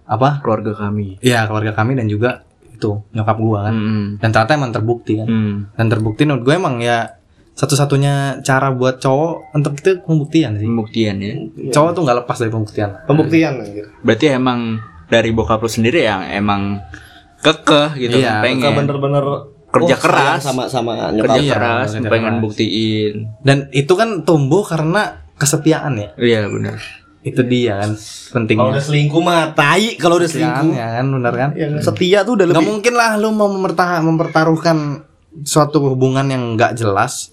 apa?
keluarga kami.
Ya keluarga kami dan juga itu nyokap gua kan.
Hmm.
Dan ternyata emang terbukti kan.
Hmm.
Dan terbukti menurut gue emang ya satu-satunya cara buat cowok untuk itu pembuktian sih.
Pembuktian ya.
Cowok tuh nggak lepas dari pembuktian.
Pembuktian anjir.
Berarti emang dari bokap lu sendiri yang emang kekeh gitu
Iya,
kan, pengen
bener-bener
Kerja
oh,
keras.
sama sama
kerja.
Iya,
keras
kerja
pengen
keras.
buktiin.
Dan itu kan tumbuh karena kesetiaan ya.
Iya benar.
Itu dia kan
Kalau
pentingnya.
udah selingkuh mah tai kalau udah selingkuh.
ya kan benar kan?
Ya, setia tuh udah
Gak
lebih
mungkin lah lu mau mempertaruhkan suatu hubungan yang nggak jelas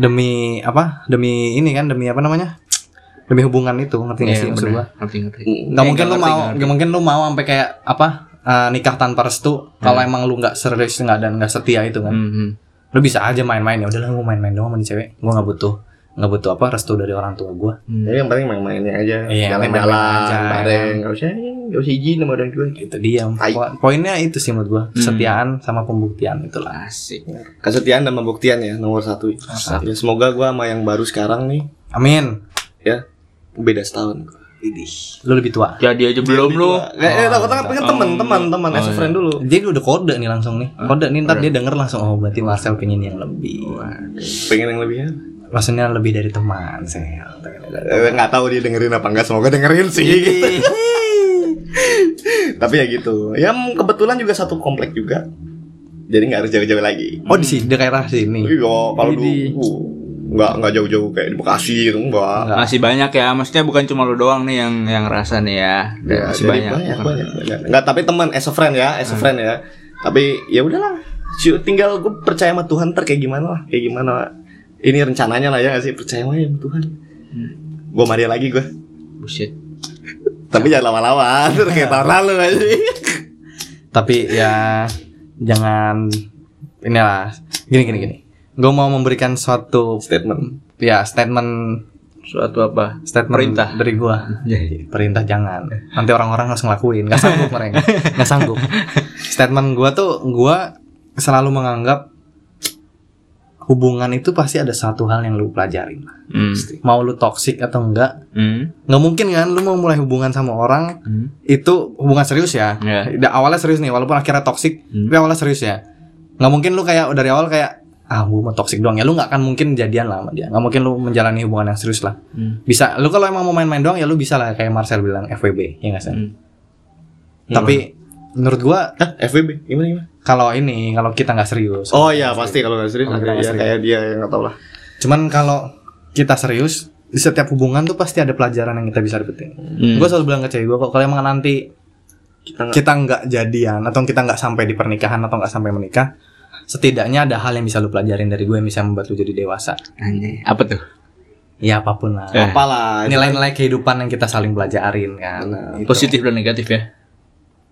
demi apa? Demi ini kan demi apa namanya? Demi hubungan itu ngerti nggak
Iya
sih maksud gua?
Ngerti ngerti.
Nggak
Eh,
mungkin lu mau, nggak mungkin lu mau sampai kayak apa? eh, nikah tanpa restu kalau emang lu nggak serius nggak dan nggak setia itu kan
Hmm, hmm.
lu bisa aja main-main ya udahlah gue main-main doang sama cewek gue nggak butuh nggak butuh apa restu dari orang tua gue
Jadi yang penting main-mainnya aja.
Iya,
Jalan-jalan
main-main aja.
bareng. Gak usah gak usah izin sama orang tua.
itu dia. Po- poinnya itu sih menurut gue kesetiaan sama pembuktian itulah
Asik.
Kesetiaan dan pembuktian ya nomor satu. Ya, semoga gua sama yang baru sekarang nih
amin
ya beda setahun.
lu lebih tua
Jadi aja belum lu.
Eh, eh, takut kan pengen teman, teman, teman, as a friend dulu.
dia udah kode nih langsung nih kode nih ntar dia denger langsung oh berarti Marcel pengen yang lebih
Pengen yang lebih ya?
maksudnya lebih dari teman saya
Eh, nggak tahu dia dengerin apa enggak semoga dengerin sih gitu. tapi ya gitu ya mm, kebetulan juga satu komplek juga jadi nggak harus jauh-jauh lagi
oh di sini di daerah sini
iya kalau dulu uh, nggak nggak jauh-jauh kayak di Bekasi gitu enggak
Enggak.
Masih banyak ya, maksudnya bukan cuma lu doang nih yang yang rasa nih ya.
Ya,
masih banyak.
banyak, banyak, banyak. Nggak, tapi teman as a friend ya, as a friend ya. Tapi ya udahlah. Tinggal gue percaya sama Tuhan ntar kayak gimana lah, kayak gimana. Ini rencananya lah ya nggak sih percaya sama Tuhan. Gue Maria lagi gue.
Bullshit.
Tapi jangan lama-lama, terus kayak tahun lalu aja.
Tapi ya jangan inilah. Gini gini gini. Gue mau memberikan suatu
Statement.
ya statement.
Suatu apa?
statement
Perintah.
dari gua. Perintah jangan. Nanti orang-orang harus ngelakuin. Nggak sanggup mereka. Nggak sanggup. Statement gua tuh gua selalu menganggap hubungan itu pasti ada satu hal yang lu pelajarin
Hmm.
mau lu toxic atau enggak
Hmm.
nggak mungkin kan lu mau mulai hubungan sama orang
Hmm.
itu hubungan serius ya. Da- awalnya serius nih walaupun akhirnya toxic
Hmm.
tapi awalnya serius ya nggak mungkin lu kayak dari awal kayak ah gue mau toxic doang ya lu nggak akan mungkin jadian lah sama dia nggak mungkin lu menjalani hubungan yang serius lah
Hmm.
bisa lu kalau emang mau main-main doang ya lu bisa lah kayak Marcel bilang FWB ya nggak sih
Hmm.
tapi menurut gua
Hah, FWB gimana gimana?
kalau ini kalau kita nggak serius
Oh iya pasti kalau nggak serius
Kalau
ada
nggak
ya
serius.
kayak dia yang nggak tahu lah.
cuman kalau kita serius di setiap hubungan tuh pasti ada pelajaran yang kita bisa dapetin
Hmm.
Gua selalu bilang ke cewek gue kok kalau emang nanti
Kita nggak
kita nggak jadian atau kita nggak sampai di pernikahan atau nggak sampai menikah setidaknya ada hal yang bisa lu pelajarin dari gue yang bisa membuat lu jadi dewasa
Anjay. Apa tuh?
ya apa pun lah
Eh.
apalah.
nilai-nilai kehidupan yang kita saling pelajarin kan Gitu.
Positif dan negatif ya.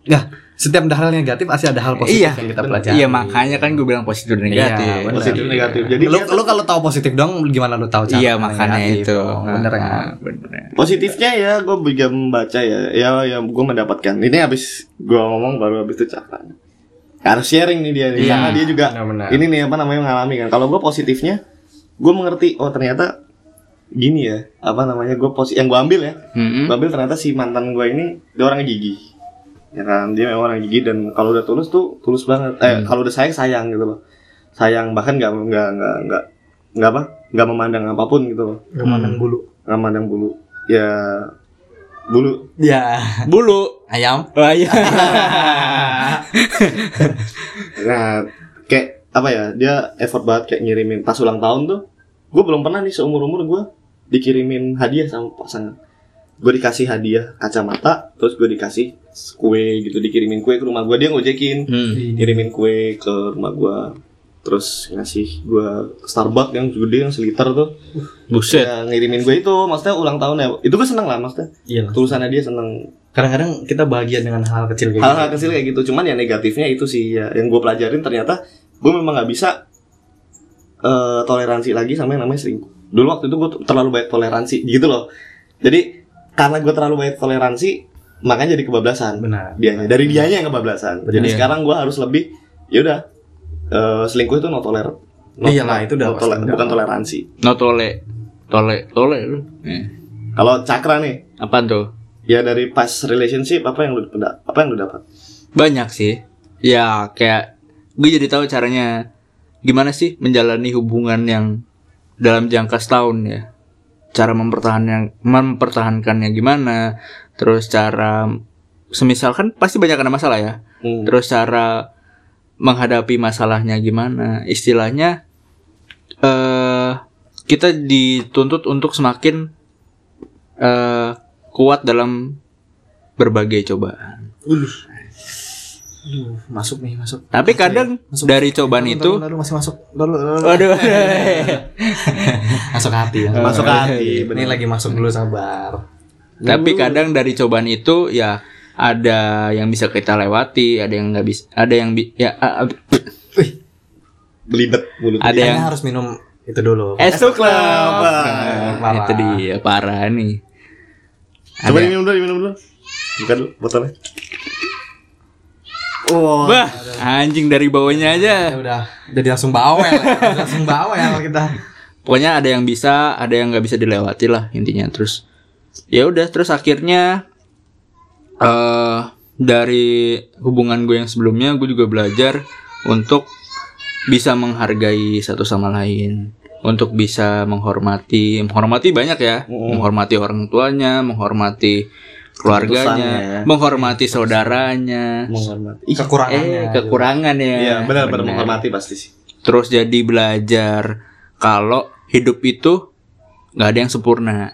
ya setiap ada hal negatif pasti ada hal positif
iya.
yang kita pelajari
Iya, makanya kan gue bilang positif dan negatif.
Iya, bener.
Positif negatif. Jadi
lu, lu kalau tahu positif dong gimana lu tahu cara
Iya, makanya
negatif
itu.
bener
Ah,
kan
bener.
Positifnya ya gue juga membaca ya Ya ya gue mendapatkan Ini habis gue ngomong baru habis itu cakap Harus sharing nih dia nih
Iya,
Karena dia juga
benar-benar.
Ini nih apa namanya mengalami kan Kalau gue positifnya Gue mengerti Oh ternyata Gini ya Apa namanya gue positif Yang gue ambil ya
Hmm.
Gue ambil ternyata si mantan gue ini Dia orang gigi Ya kan Dia memang orang gigi Dan kalau udah tulus tuh Tulus banget Eh kalau udah sayang sayang gitu loh Sayang bahkan nggak nggak nggak nggak nggak apa nggak memandang apa pun gitu loh
Gak mandang bulu
nggak memandang bulu ya bulu
ya
Bulu.
ayam
Oh iya.
Nah, kayak apa ya? Dia effort banget kayak ngirimin pas ulang tahun tuh. Gue belum pernah nih seumur umur gue dikirimin hadiah sama pasangan. Gue dikasih hadiah kacamata, terus gue dikasih kue gitu, dikirimin kue ke rumah gue dia ngojekin,
Hmm.
kirimin kue ke rumah gue, terus ngasih gue Starbucks yang gede yang seliter tuh,
Buset.
ya, ngirimin gue itu, maksudnya ulang tahun ya, itu gue seneng lah maksudnya,
iya
tulisannya dia seneng,
kadang-kadang kita bahagia dengan hal kecil kayak
hal-hal
gitu.
kecil kayak gitu cuman ya negatifnya itu sih ya. Yang gue pelajarin ternyata gue memang nggak bisa eh, toleransi lagi sama yang namanya selingkuh. Dulu waktu itu gue terlalu banyak toleransi gitu loh. Jadi karena gue terlalu banyak toleransi makanya jadi kebablasan
Benar.
dianya dari dianya yang kebablasan jadi
Iya.
sekarang gue harus lebih ya udah eh, selingkuh itu no toler no-
Iyalah, itu udah
no tole- bukan toleransi
No tole. Tole, tole lu. Eh.
kalau cakra nih
Apaan tuh?
ya dari pas relationship apa yang lu apa yang lu dapat
Banyak sih. Ya kayak gue jadi tahu caranya gimana sih menjalani hubungan yang dalam jangka setahun ya. Cara mempertahankan mempertahankannya gimana? Terus cara semisal kan pasti banyak ada masalah ya.
Hmm.
Terus cara menghadapi masalahnya gimana? Istilahnya eh kita dituntut untuk semakin eh kuat dalam berbagai cobaan.
Aduh, masuk nih, masuk.
Tapi kadang
Masuk.
dari cobaan
Lalu,
itu
lalu, lalu, masih masuk. Lalu, lalu, lalu.
Waduh.
masuk hati ya.
masuk hati
Ini lagi masuk dulu sabar.
Tapi kadang dari cobaan itu ya ada yang bisa kita lewati, ada yang nggak bisa, ada yang bi ya a-
belibet mulut
ada
Kayaknya
yang
harus minum itu dulu.
esok
Club.
lah.
Parah.
Itu dia parah nih.
coba
Ada-
diminum dulu diminum dulu buka dulu botolnya Wah,
Wah, anjing dari bawahnya aja.
Ya udah, jadi langsung bawel. ya. Langsung bawel kita.
Pokoknya ada yang bisa, ada yang nggak bisa dilewati lah intinya. Terus ya udah, terus akhirnya eh dari hubungan gue yang sebelumnya, gue juga belajar untuk bisa menghargai satu sama lain, untuk bisa menghormati, menghormati banyak ya, menghormati orang tuanya, menghormati keluarganya,
Keputusannya.
menghormati saudaranya,
menghormati Ih,
Kekurangannya.
eh kekurangan ya.
iya benar-benar
Benar.
menghormati pasti sih
Terus jadi belajar kalau hidup itu nggak ada yang sempurna.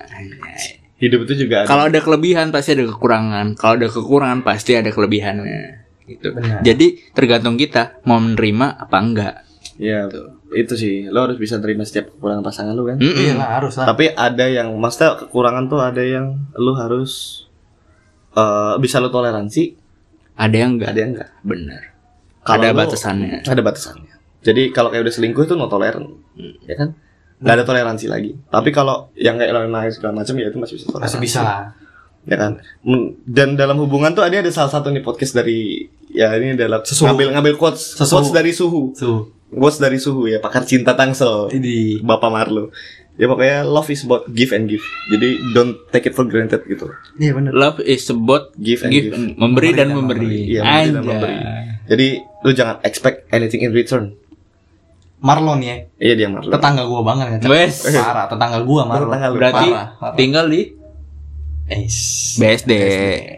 hidup itu juga ada
Kalau ada kelebihan pasti ada kekurangan. Kalau ada kekurangan pasti ada kelebihannya. Gitu.
Benar.
Jadi tergantung kita mau menerima apa enggak.
Iya, itu sih. Lo harus bisa terima setiap kekurangan pasangan lo kan.
Mm-mm.
Iya lah, harus lah.
Tapi ada yang, maksudnya kekurangan tuh ada yang lo harus eh bisa lo toleransi,
Ada yang enggak.
ada yang enggak.
Bener.
Kalau
ada
lo-
batasannya.
Ada batasannya. Jadi kalau kayak udah selingkuh itu no toleran, ya kan? Nggak ada toleransi lagi. Tapi kalau yang kayak lain-lain segala macam ya itu masih bisa toleransi.
Masih bisa lah.
ya kan Men- dan dalam hubungan tuh ada ada salah satu nih podcast dari ya ini adalah
Sesuhu.
ngambil ngambil quotes
Sesuhu.
quotes dari suhu
Tuh.
quotes dari suhu ya pakar cinta tangsel
Ini
bapak Marlo ya pokoknya love is about give and give jadi don't take it for granted gitu
Iya benar.
Love is about
give and
give,
give,
and- memberi dan memberi.
Iya, memberi dan memberi. jadi lu jangan expect anything in return
Marlon ya.
iya dia Marlo
Tetangga gua banget ya.
Wes.
Parah, tetangga gua Marlon.
Tetangga lu.
Berarti
Parah, parah.
tinggal di
Es.
BSD,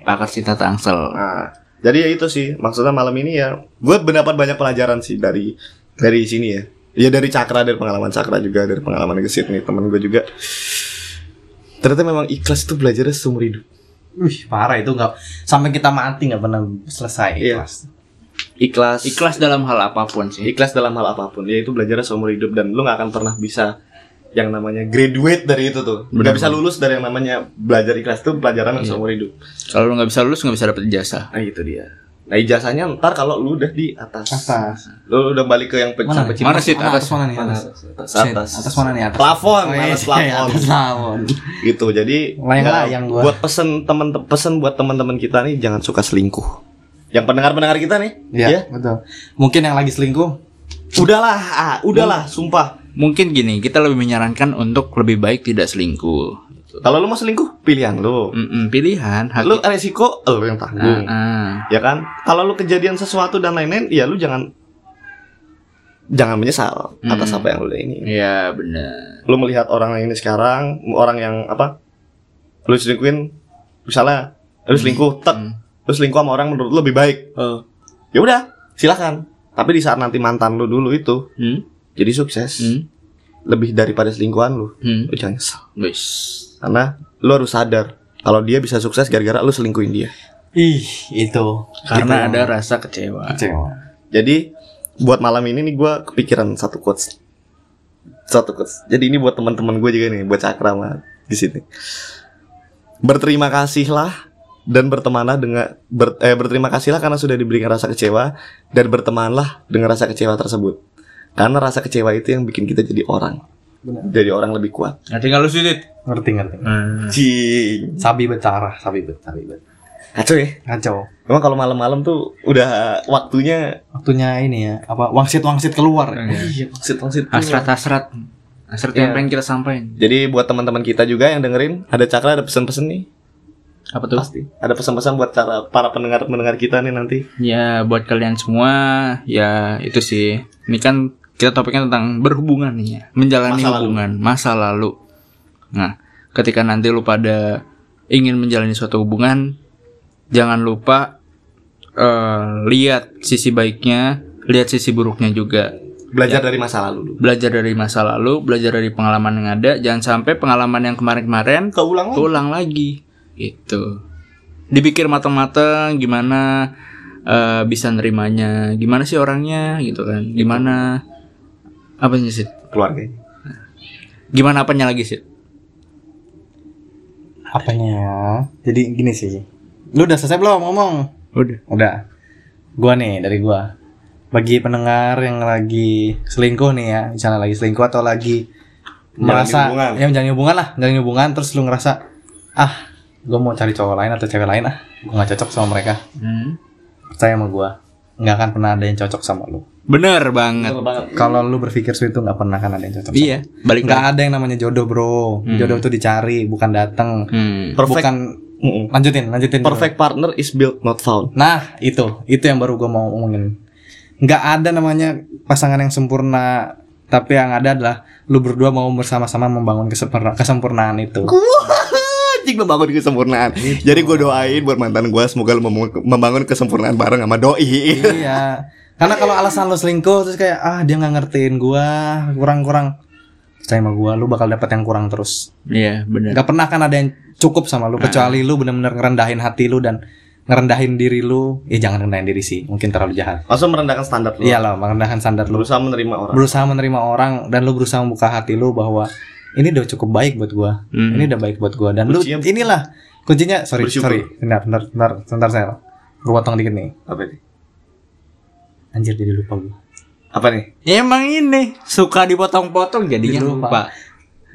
pakar cinta tangsel.
Nah, jadi ya itu sih maksudnya malam ini ya gue mendapat banyak pelajaran sih dari dari sini ya. Ya dari Cakra dari pengalaman Cakra juga dari pengalaman Gesit nih temen gue juga. Ternyata memang ikhlas itu belajarnya seumur hidup.
Wih, parah itu nggak sampai kita mati nggak pernah selesai.
Iya.
Ikhlas.
Ikhlas.
Ikhlas dalam hal apa pun sih.
Ikhlas dalam hal apa pun. Ya itu belajarnya seumur hidup dan lu nggak akan pernah bisa yang namanya graduate dari itu tuh.
Benar,
Nggak bisa lulus dari yang namanya belajar ikhlas itu pelajaran yang
Iya.
seumur hidup.
Kalau lu nggak bisa lulus nggak bisa dapet ijazah.
Nah itu dia. Nah ijazahnya ntar kalau lu udah di atas.
Atas.
Lu udah balik ke yang pe-
Mana?
Mana sih atas?
atas mana nih?
Mana?
Atas.
atas, atas.
atas mana nih? Atas.
Plafon,
Oh,
atas
iya,
plafon.
atas plafon.
gitu jadi
Layang-layang
ya,
gua.
buat pesen teman pesen buat teman-teman kita nih jangan suka selingkuh yang pendengar-pendengar kita nih
Iya,
ya
betul. Mungkin yang lagi selingkuh
udahlah ah, udahlah sumpah
Mungkin gini, kita lebih menyarankan untuk lebih baik tidak selingkuh.
Kalau lu mau selingkuh pilihan lu
Mm-mm, pilihan, hak
lu resiko lu yang tanggung
ah.
ya kan kalau lu kejadian sesuatu dan lain-lain ya lu jangan jangan menyesal atas
Hmm.
apa yang lu ini
Iya benar.
lu melihat orang yang ini sekarang orang yang apa lu selingkuhin misalnya lu selingkuh tet
Hmm.
lu selingkuh sama orang menurut lu lebih baik ya udah silakan tapi di saat nanti mantan lu dulu itu
Hmm?
jadi sukses
Hmm?
lebih daripada selingkuhan lu
Hmm?
lu jangan nyesal
Wis.
Karena lu harus sadar kalau dia bisa sukses gara-gara lu selingkuhin dia.
Ih itu.
Karena
Gitu.
ada rasa kecewa.
kecewa.
Jadi buat malam ini nih gue kepikiran satu quotes. Satu quotes. Jadi ini buat teman-teman gue juga nih buat cakra sama di sini. Berterima kasihlah dan bertemanlah dengan ber- eh, berterima kasihlah karena sudah diberikan rasa kecewa dan bertemanlah dengan rasa kecewa tersebut. Karena rasa kecewa itu yang bikin kita jadi orang
Benar.
jadi orang lebih kuat
Nah, tinggal lu sudut.
ngerti ngerti
Cing.
sabi bet parah sabi bet sabi bet
Kacau ya.
Kacau.
Emang kalau malam-malam tuh udah waktunya
Waktunya ini ya, apa wangsit-wangsit keluar.
iya pangsit-pangsit.
Hasrat-hasrat. Hasrat
Iya.
yang pengen kita sampaikan.
Jadi buat teman-teman kita juga yang dengerin, ada Cakra ada pesan-pesan nih.
Apa tuh?
Pasti. Ada pesan-pesan buat cara para pendengar-pendengar kita nih nanti.
Ya buat kalian semua ya itu sih. Ini kan kita topiknya tentang berhubungan nih ya, menjalani
Masa lalu.
hubungan masa lalu. Nah, ketika nanti lu pada ingin menjalani suatu hubungan, jangan lupa eh, lihat sisi baiknya, lihat sisi buruknya juga.
Belajar dari masa lalu.
Belajar dari masa lalu, belajar dari pengalaman yang ada, jangan sampai pengalaman yang kemarin-kemarin
Keulang lagi.
ulang lagi gitu dipikir matang-matang gimana eh, bisa nerimanya gimana sih orangnya gitu kan gimana apa sih
keluarganya.
gimana apanya lagi sih
Apanya ya? Jadi gini sih. Lu udah selesai belum ngomong?
udah
Udah. Gua nih dari gua. Bagi pendengar yang lagi selingkuh nih ya, misalnya lagi selingkuh atau lagi
Menjalani
merasa
hubungan.
ya menjalani hubungan lah, menjalani hubungan terus lu ngerasa ah, gua mau cari cowok lain atau cewek lain ah, gua nggak cocok sama mereka.
Hmm.
Percaya sama gua, nggak akan pernah ada yang cocok sama lu.
Bener banget.
Kalau lu berpikir seperti itu nggak pernah akan ada yang cocok.
iya balik
Nggak ada yang namanya jodoh bro. Jodoh itu dicari, bukan datang.
hmm.
Perfect.
Bukan
Mm-mm.
lanjutin, lanjutin. dulu.
Perfect partner is built not found.
Nah, itu, itu yang baru gue mau omongin. Nggak ada namanya pasangan yang sempurna, tapi yang ada adalah lu berdua mau bersama-sama membangun kesempurna kesempurnaan itu.
Anjing membangun kesempurnaan. Jadi gue doain buat mantan gue semoga lu membangun kesempurnaan bareng sama doi.
iya. Karena kalau alasan lu selingkuh terus kayak ah dia nggak ngertiin gua, kurang-kurang percaya sama gua, lu bakal dapet yang kurang terus.
iya bener
Gak pernah kan ada yang cukup sama lu kecuali lu bener-bener ngerendahin hati lu dan ngerendahin diri lu. Ya jangan rendahin diri sih, mungkin terlalu jahat.
Langsung merendahkan standar lu.
Iya loh, merendahkan standar lu.
Berusaha menerima orang.
berusaha menerima orang dan lu berusaha membuka hati lu bahwa ini udah cukup baik buat gua.
Hmm.
Ini udah baik buat gua dan lu
Kuncinya-
inilah kuncinya sorry
Bersyukur.
sorry bentar bentar bentar bentar saya gua potong dikit nih.
Apa ini?
Anjir jadi lupa gua.
Apa nih?
Ya, emang ini suka dipotong-potong jadinya
Jadi
lupa.
lupa.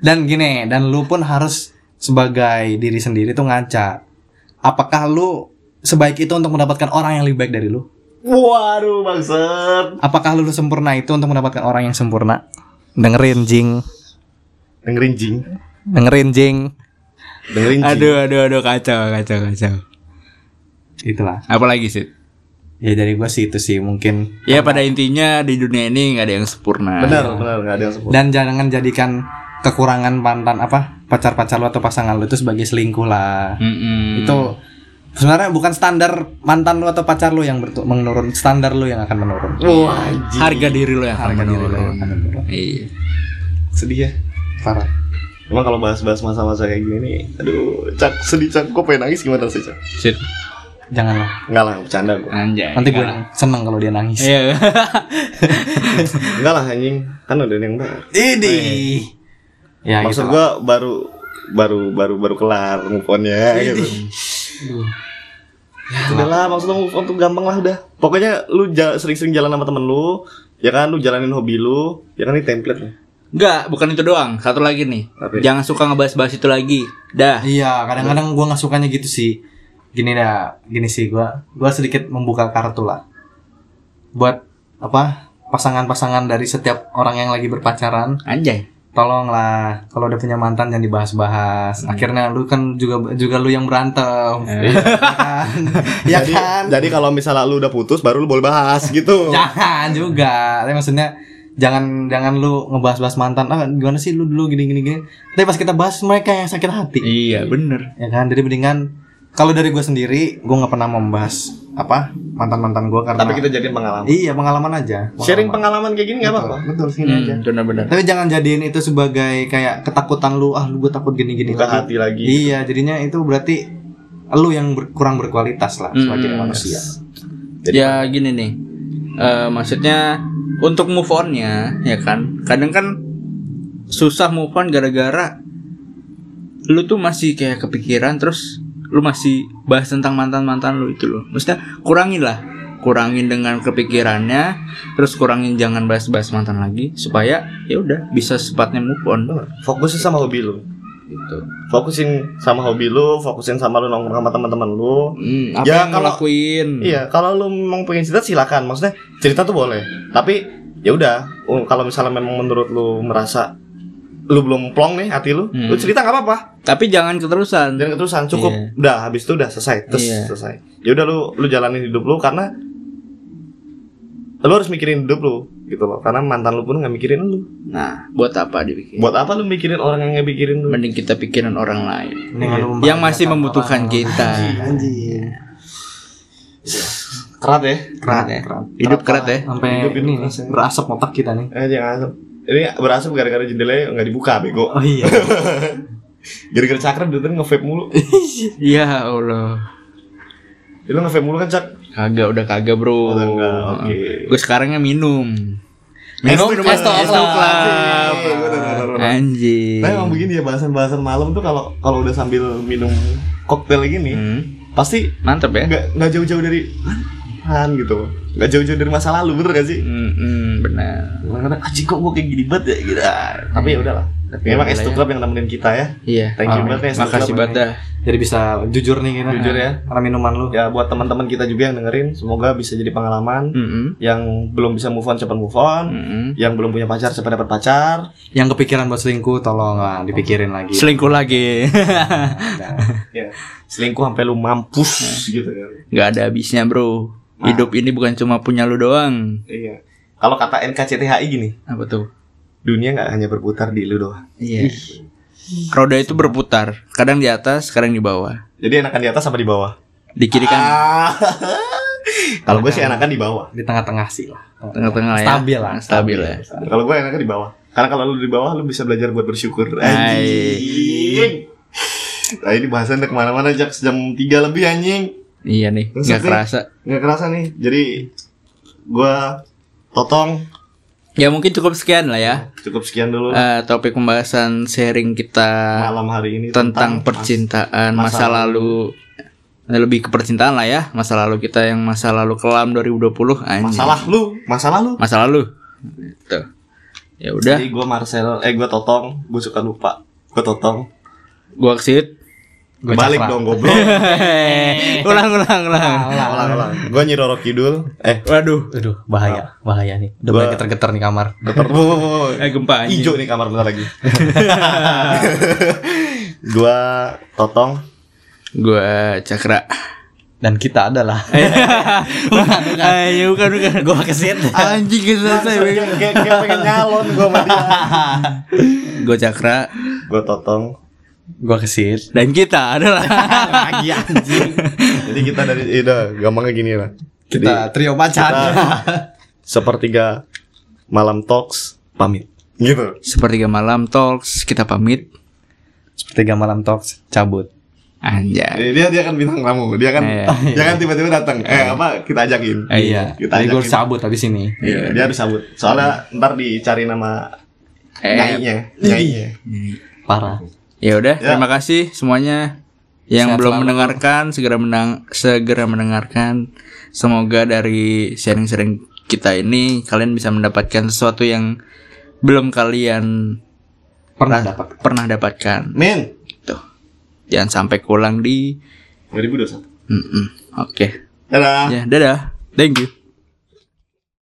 Dan gini, dan lu pun harus sebagai diri sendiri tuh ngaca. Apakah lu sebaik itu untuk mendapatkan orang yang lebih baik dari lu?
Waduh, bangsat.
Apakah lu sempurna itu untuk mendapatkan orang yang sempurna? Dengerin jing,
Dengerin jing.
dengerin jing.
Dengerin jing.
aduh aduh aduh kacau kacau kacau
Itulah.
apa lagi sih
Ya dari gua sih itu sih mungkin
ya pada intinya di dunia ini nggak ada yang sempurna
Benar, benar enggak ada yang sempurna.
dan jangan jadikan kekurangan mantan apa pacar-pacar lu atau pasangan lu itu sebagai selingkuh lah.
Mm-mm.
Itu sebenarnya bukan standar mantan lu atau pacar lu yang menurun, standar lu yang akan menurun.
Wah, anjing.
harga diri lo yang akan
Harga diri lu
menurun.
yang akan menurun.
Iya.
Sedih ya.
Parah.
Emang kalau bahas-bahas masa-masa kayak gini aduh, cak sedih cak. Gue pengen nangis gimana sih cak?
Shit.
Janganlah.
Enggak lah, bercanda gue.
Anjay.
Nanti gue seneng kalau dia nangis.
Iya.
Enggak lah anjing, kan udah yang baru.
Ini. Ya
Maksud
gitu.
gue baru baru baru baru kelar move onnya gitu.
Aduh.
Udah lah, maksudnya move on tuh gampang lah udah. Pokoknya lu sering-sering jalan sama temen lu, ya kan lu jalanin hobi lu, ya kan ini template lah.
Enggak, bukan itu doang. Satu lagi nih.
Apa?
Jangan suka ngebahas-bahas itu lagi. Dah.
Iya, kadang-kadang gua nggak sukanya gitu sih. Gini dah, gini sih gua, gua sedikit membuka kartu lah. Buat apa? Pasangan-pasangan dari setiap orang yang lagi berpacaran,
Anjay.
tolonglah kalau udah punya mantan jangan dibahas-bahas. Akhirnya lu kan juga juga lu yang berantem. Ya kan? ya
jadi,
kan?
jadi kalau misalnya lu udah putus baru lu boleh bahas gitu.
Jangan juga. Tapi maksudnya jangan jangan lu ngebahas-bahas mantan. Ah, gimana sih lu dulu gini gini gini. Tapi pas kita bahas mereka yang sakit hati.
Iya, bener.
ya kan jadi mendingan kalau dari gue sendiri gue nggak pernah membahas apa mantan mantan gue karena
Tapi kita jadi pengalaman.
iya pengalaman aja
Sharing pengalaman kayak gini nggak apa-apa.
betul sini aja
Hmm, bener-bener.
tapi jangan jadiin itu sebagai kayak ketakutan lu ah lu gue takut gini gini
Buka hati lagi.
iya jadinya itu berarti lu yang ber- kurang berkualitas lah sebagai
Hmm,
manusia
Jadi
ya gini nih. Eh, maksudnya untuk move onnya ya kan. Kadang kan susah move on gara-gara lu tuh masih kayak kepikiran terus lu masih bahas tentang mantan-mantan lu itu loh. Maksudnya kurangin lah. Kurangin dengan kepikirannya, terus kurangin jangan bahas-bahas mantan lagi supaya ya udah bisa sepatnya move on.
Fokusnya sama hobi lu.
gitu.
Fokusin sama hobi lu, fokusin sama lu nongkrong sama teman-teman lu.
Hmm, apa
Ya,
yang
kalau-
ngelakuin?
Iya, kalau lu memang pengen cerita silakan. Maksudnya cerita tuh boleh. Tapi ya udah, kalau misalnya memang menurut lu merasa lu belum plong nih hati lu,
Hmm.
lu cerita nggak apa-apa.
Tapi jangan keterusan.
Jangan keterusan, cukup.
Iya.
Udah, habis itu udah selesai, terus
Iya.
selesai. Ya udah lu lu jalanin hidup lu karena lu harus mikirin hidup lu gitu loh. Karena mantan lu pun nggak mikirin lu.
Nah, buat apa dibikin?
Buat apa lu mikirin orang yang nggak mikirin lu?
Mending kita pikirin orang lain
lu
yang masih membutuhkan
orang.
kita.
Anjing. Kerat ya?
Kerat ya. Hidup kerat ya.
Sampai
Hidup
ini nih,
rasanya.
berasap otak kita nih.
Eh jangan asap. Ini berasap gara-gara jendelanya nggak dibuka, bego.
Oh iya.
Gara-gara cakra dari tadi nge-vape mulu.
Ya Allah.
Ya, lu nge-vape mulu kan, Cak?
Kagak udah kagak, Bro.
Enggak, oke.
Gue sekarangnya minum.
Minum
es
es
es
Club. Nah, emang begini ya bahasan-bahasan malam tuh kalau kalau udah sambil minum koktail gini,
Hmm,
pasti
Mantep ya.
nggak jauh-jauh dari mantan gitu. Nggak jauh-jauh dari masa lalu, bener gak sih?
Hmm, hmm, benar.
Kadang-kadang kok gue kayak gini banget ya gitu. Ah, Tapi ya udahlah.
Tapi
Memang
udahlah
S2
ya.
Club yang nemenin kita ya.
Iya.
Thank you banget ya S2
Makasih banget dah.
Jadi bisa jujur nih kita.
Jujur ya.
Karena minuman lu.
Ya buat teman-teman kita juga yang dengerin, semoga bisa jadi pengalaman.
Mm-mm.
Yang belum bisa move on cepat move on.
Mm-mm.
Yang belum punya pacar cepat dapat pacar.
Yang kepikiran buat selingkuh tolong lah dipikirin lagi.
Selingkuh lagi.
Ya, selingkuh sampai lu mampus gitu kan.
Gak ada habisnya, Bro. Hidup ini bukan cuma punya lu doang.
Iya. Kalau kata NKCTHI gini,
Apa tuh?
dunia nggak hanya berputar di lu doang.
Iya. Roda itu berputar, kadang di atas, kadang di bawah.
Jadi enakan di atas apa di bawah?
Di kiri kan
Ah. Kalau gue sih enakan di bawah.
Di tengah-tengah sih lah.
tengah-tengah ya.
Stabil lah,
Stabil ya.
Kalau gue enakan di bawah. Karena kalau lu di bawah lu bisa belajar buat bersyukur. Anjing. Nah ini bahasan udah ke mana-mana jak sejam 3 lebih anjing.
Iya nih, nggak kerasa.
Nggak kerasa nih. Jadi gue totong
Ya mungkin cukup sekian lah ya.
cukup sekian dulu
Eh, topik pembahasan sharing kita
malam hari ini
tentang percintaan
masa
masa, lalu. Eh, Lebih ke percintaan lah ya. Masa lalu kita yang masa lalu kelam 2020 anjing.
masalah lu, masalah lu.
Masa lalu. Gitu. Ya udah,
Jadi gue Marcel, eh gue Totong, gue suka lupa. Gue Totong.
gua kesit.
Gua
Balik
Cakra.
dong goblok.
ulang ulang ulang.
ulang ulang. Gue Nyi Roro Kidul. Eh,
Waduh.
Aduh, bahaya, bahaya nih. Udah
Gua-
mulai geter-geter nih kamar.
getar.
Eh gempa anjing.
Hijau nih kamar bentar lagi. gue Totong.
Gua Cakra.
Dan kita adalah
Ayo bukan bukan.
gua kesit.
Anjing gak selesai.
Kayak pengen nyalon gue sama dia.
Gue Cakra
Gue Totong.
Gua kesit.
dan kita adalah
Lagi anjing.
Jadi kita dari, eh, udah gampangnya gini lah. Jadi
Kita trio macan.
kita sepertiga malam talks pamit. Gitu.
sepertiga malam talks kita pamit.
Sepertiga malam talks cabut.
Anjay.
Jadi dia dia kan bintang tamu. Dia kan
Iya.
dia kan tiba-tiba datang. Eh apa kita ajakin.
Eh,
Iya.
Kita
Jadi
ajakin.
harus cabut habis ini.
Iya, dia harus sabut. Soalnya ntar dicari nama
Eh,
nyainya, nyainya.
Parah.
Ya udah,
Ya.
terima kasih semuanya yang
Sehat
belum
selalu.
mendengarkan segera menang segera mendengarkan. Semoga dari sharing-sharing kita ini kalian bisa mendapatkan sesuatu yang belum kalian
Pernah dapat.
pernah dapatkan.
Min,
Tuh. Jangan sampai kurang di
2021.
Mm-mm. Oke.
Dadah.
Ya, dadah. Thank you.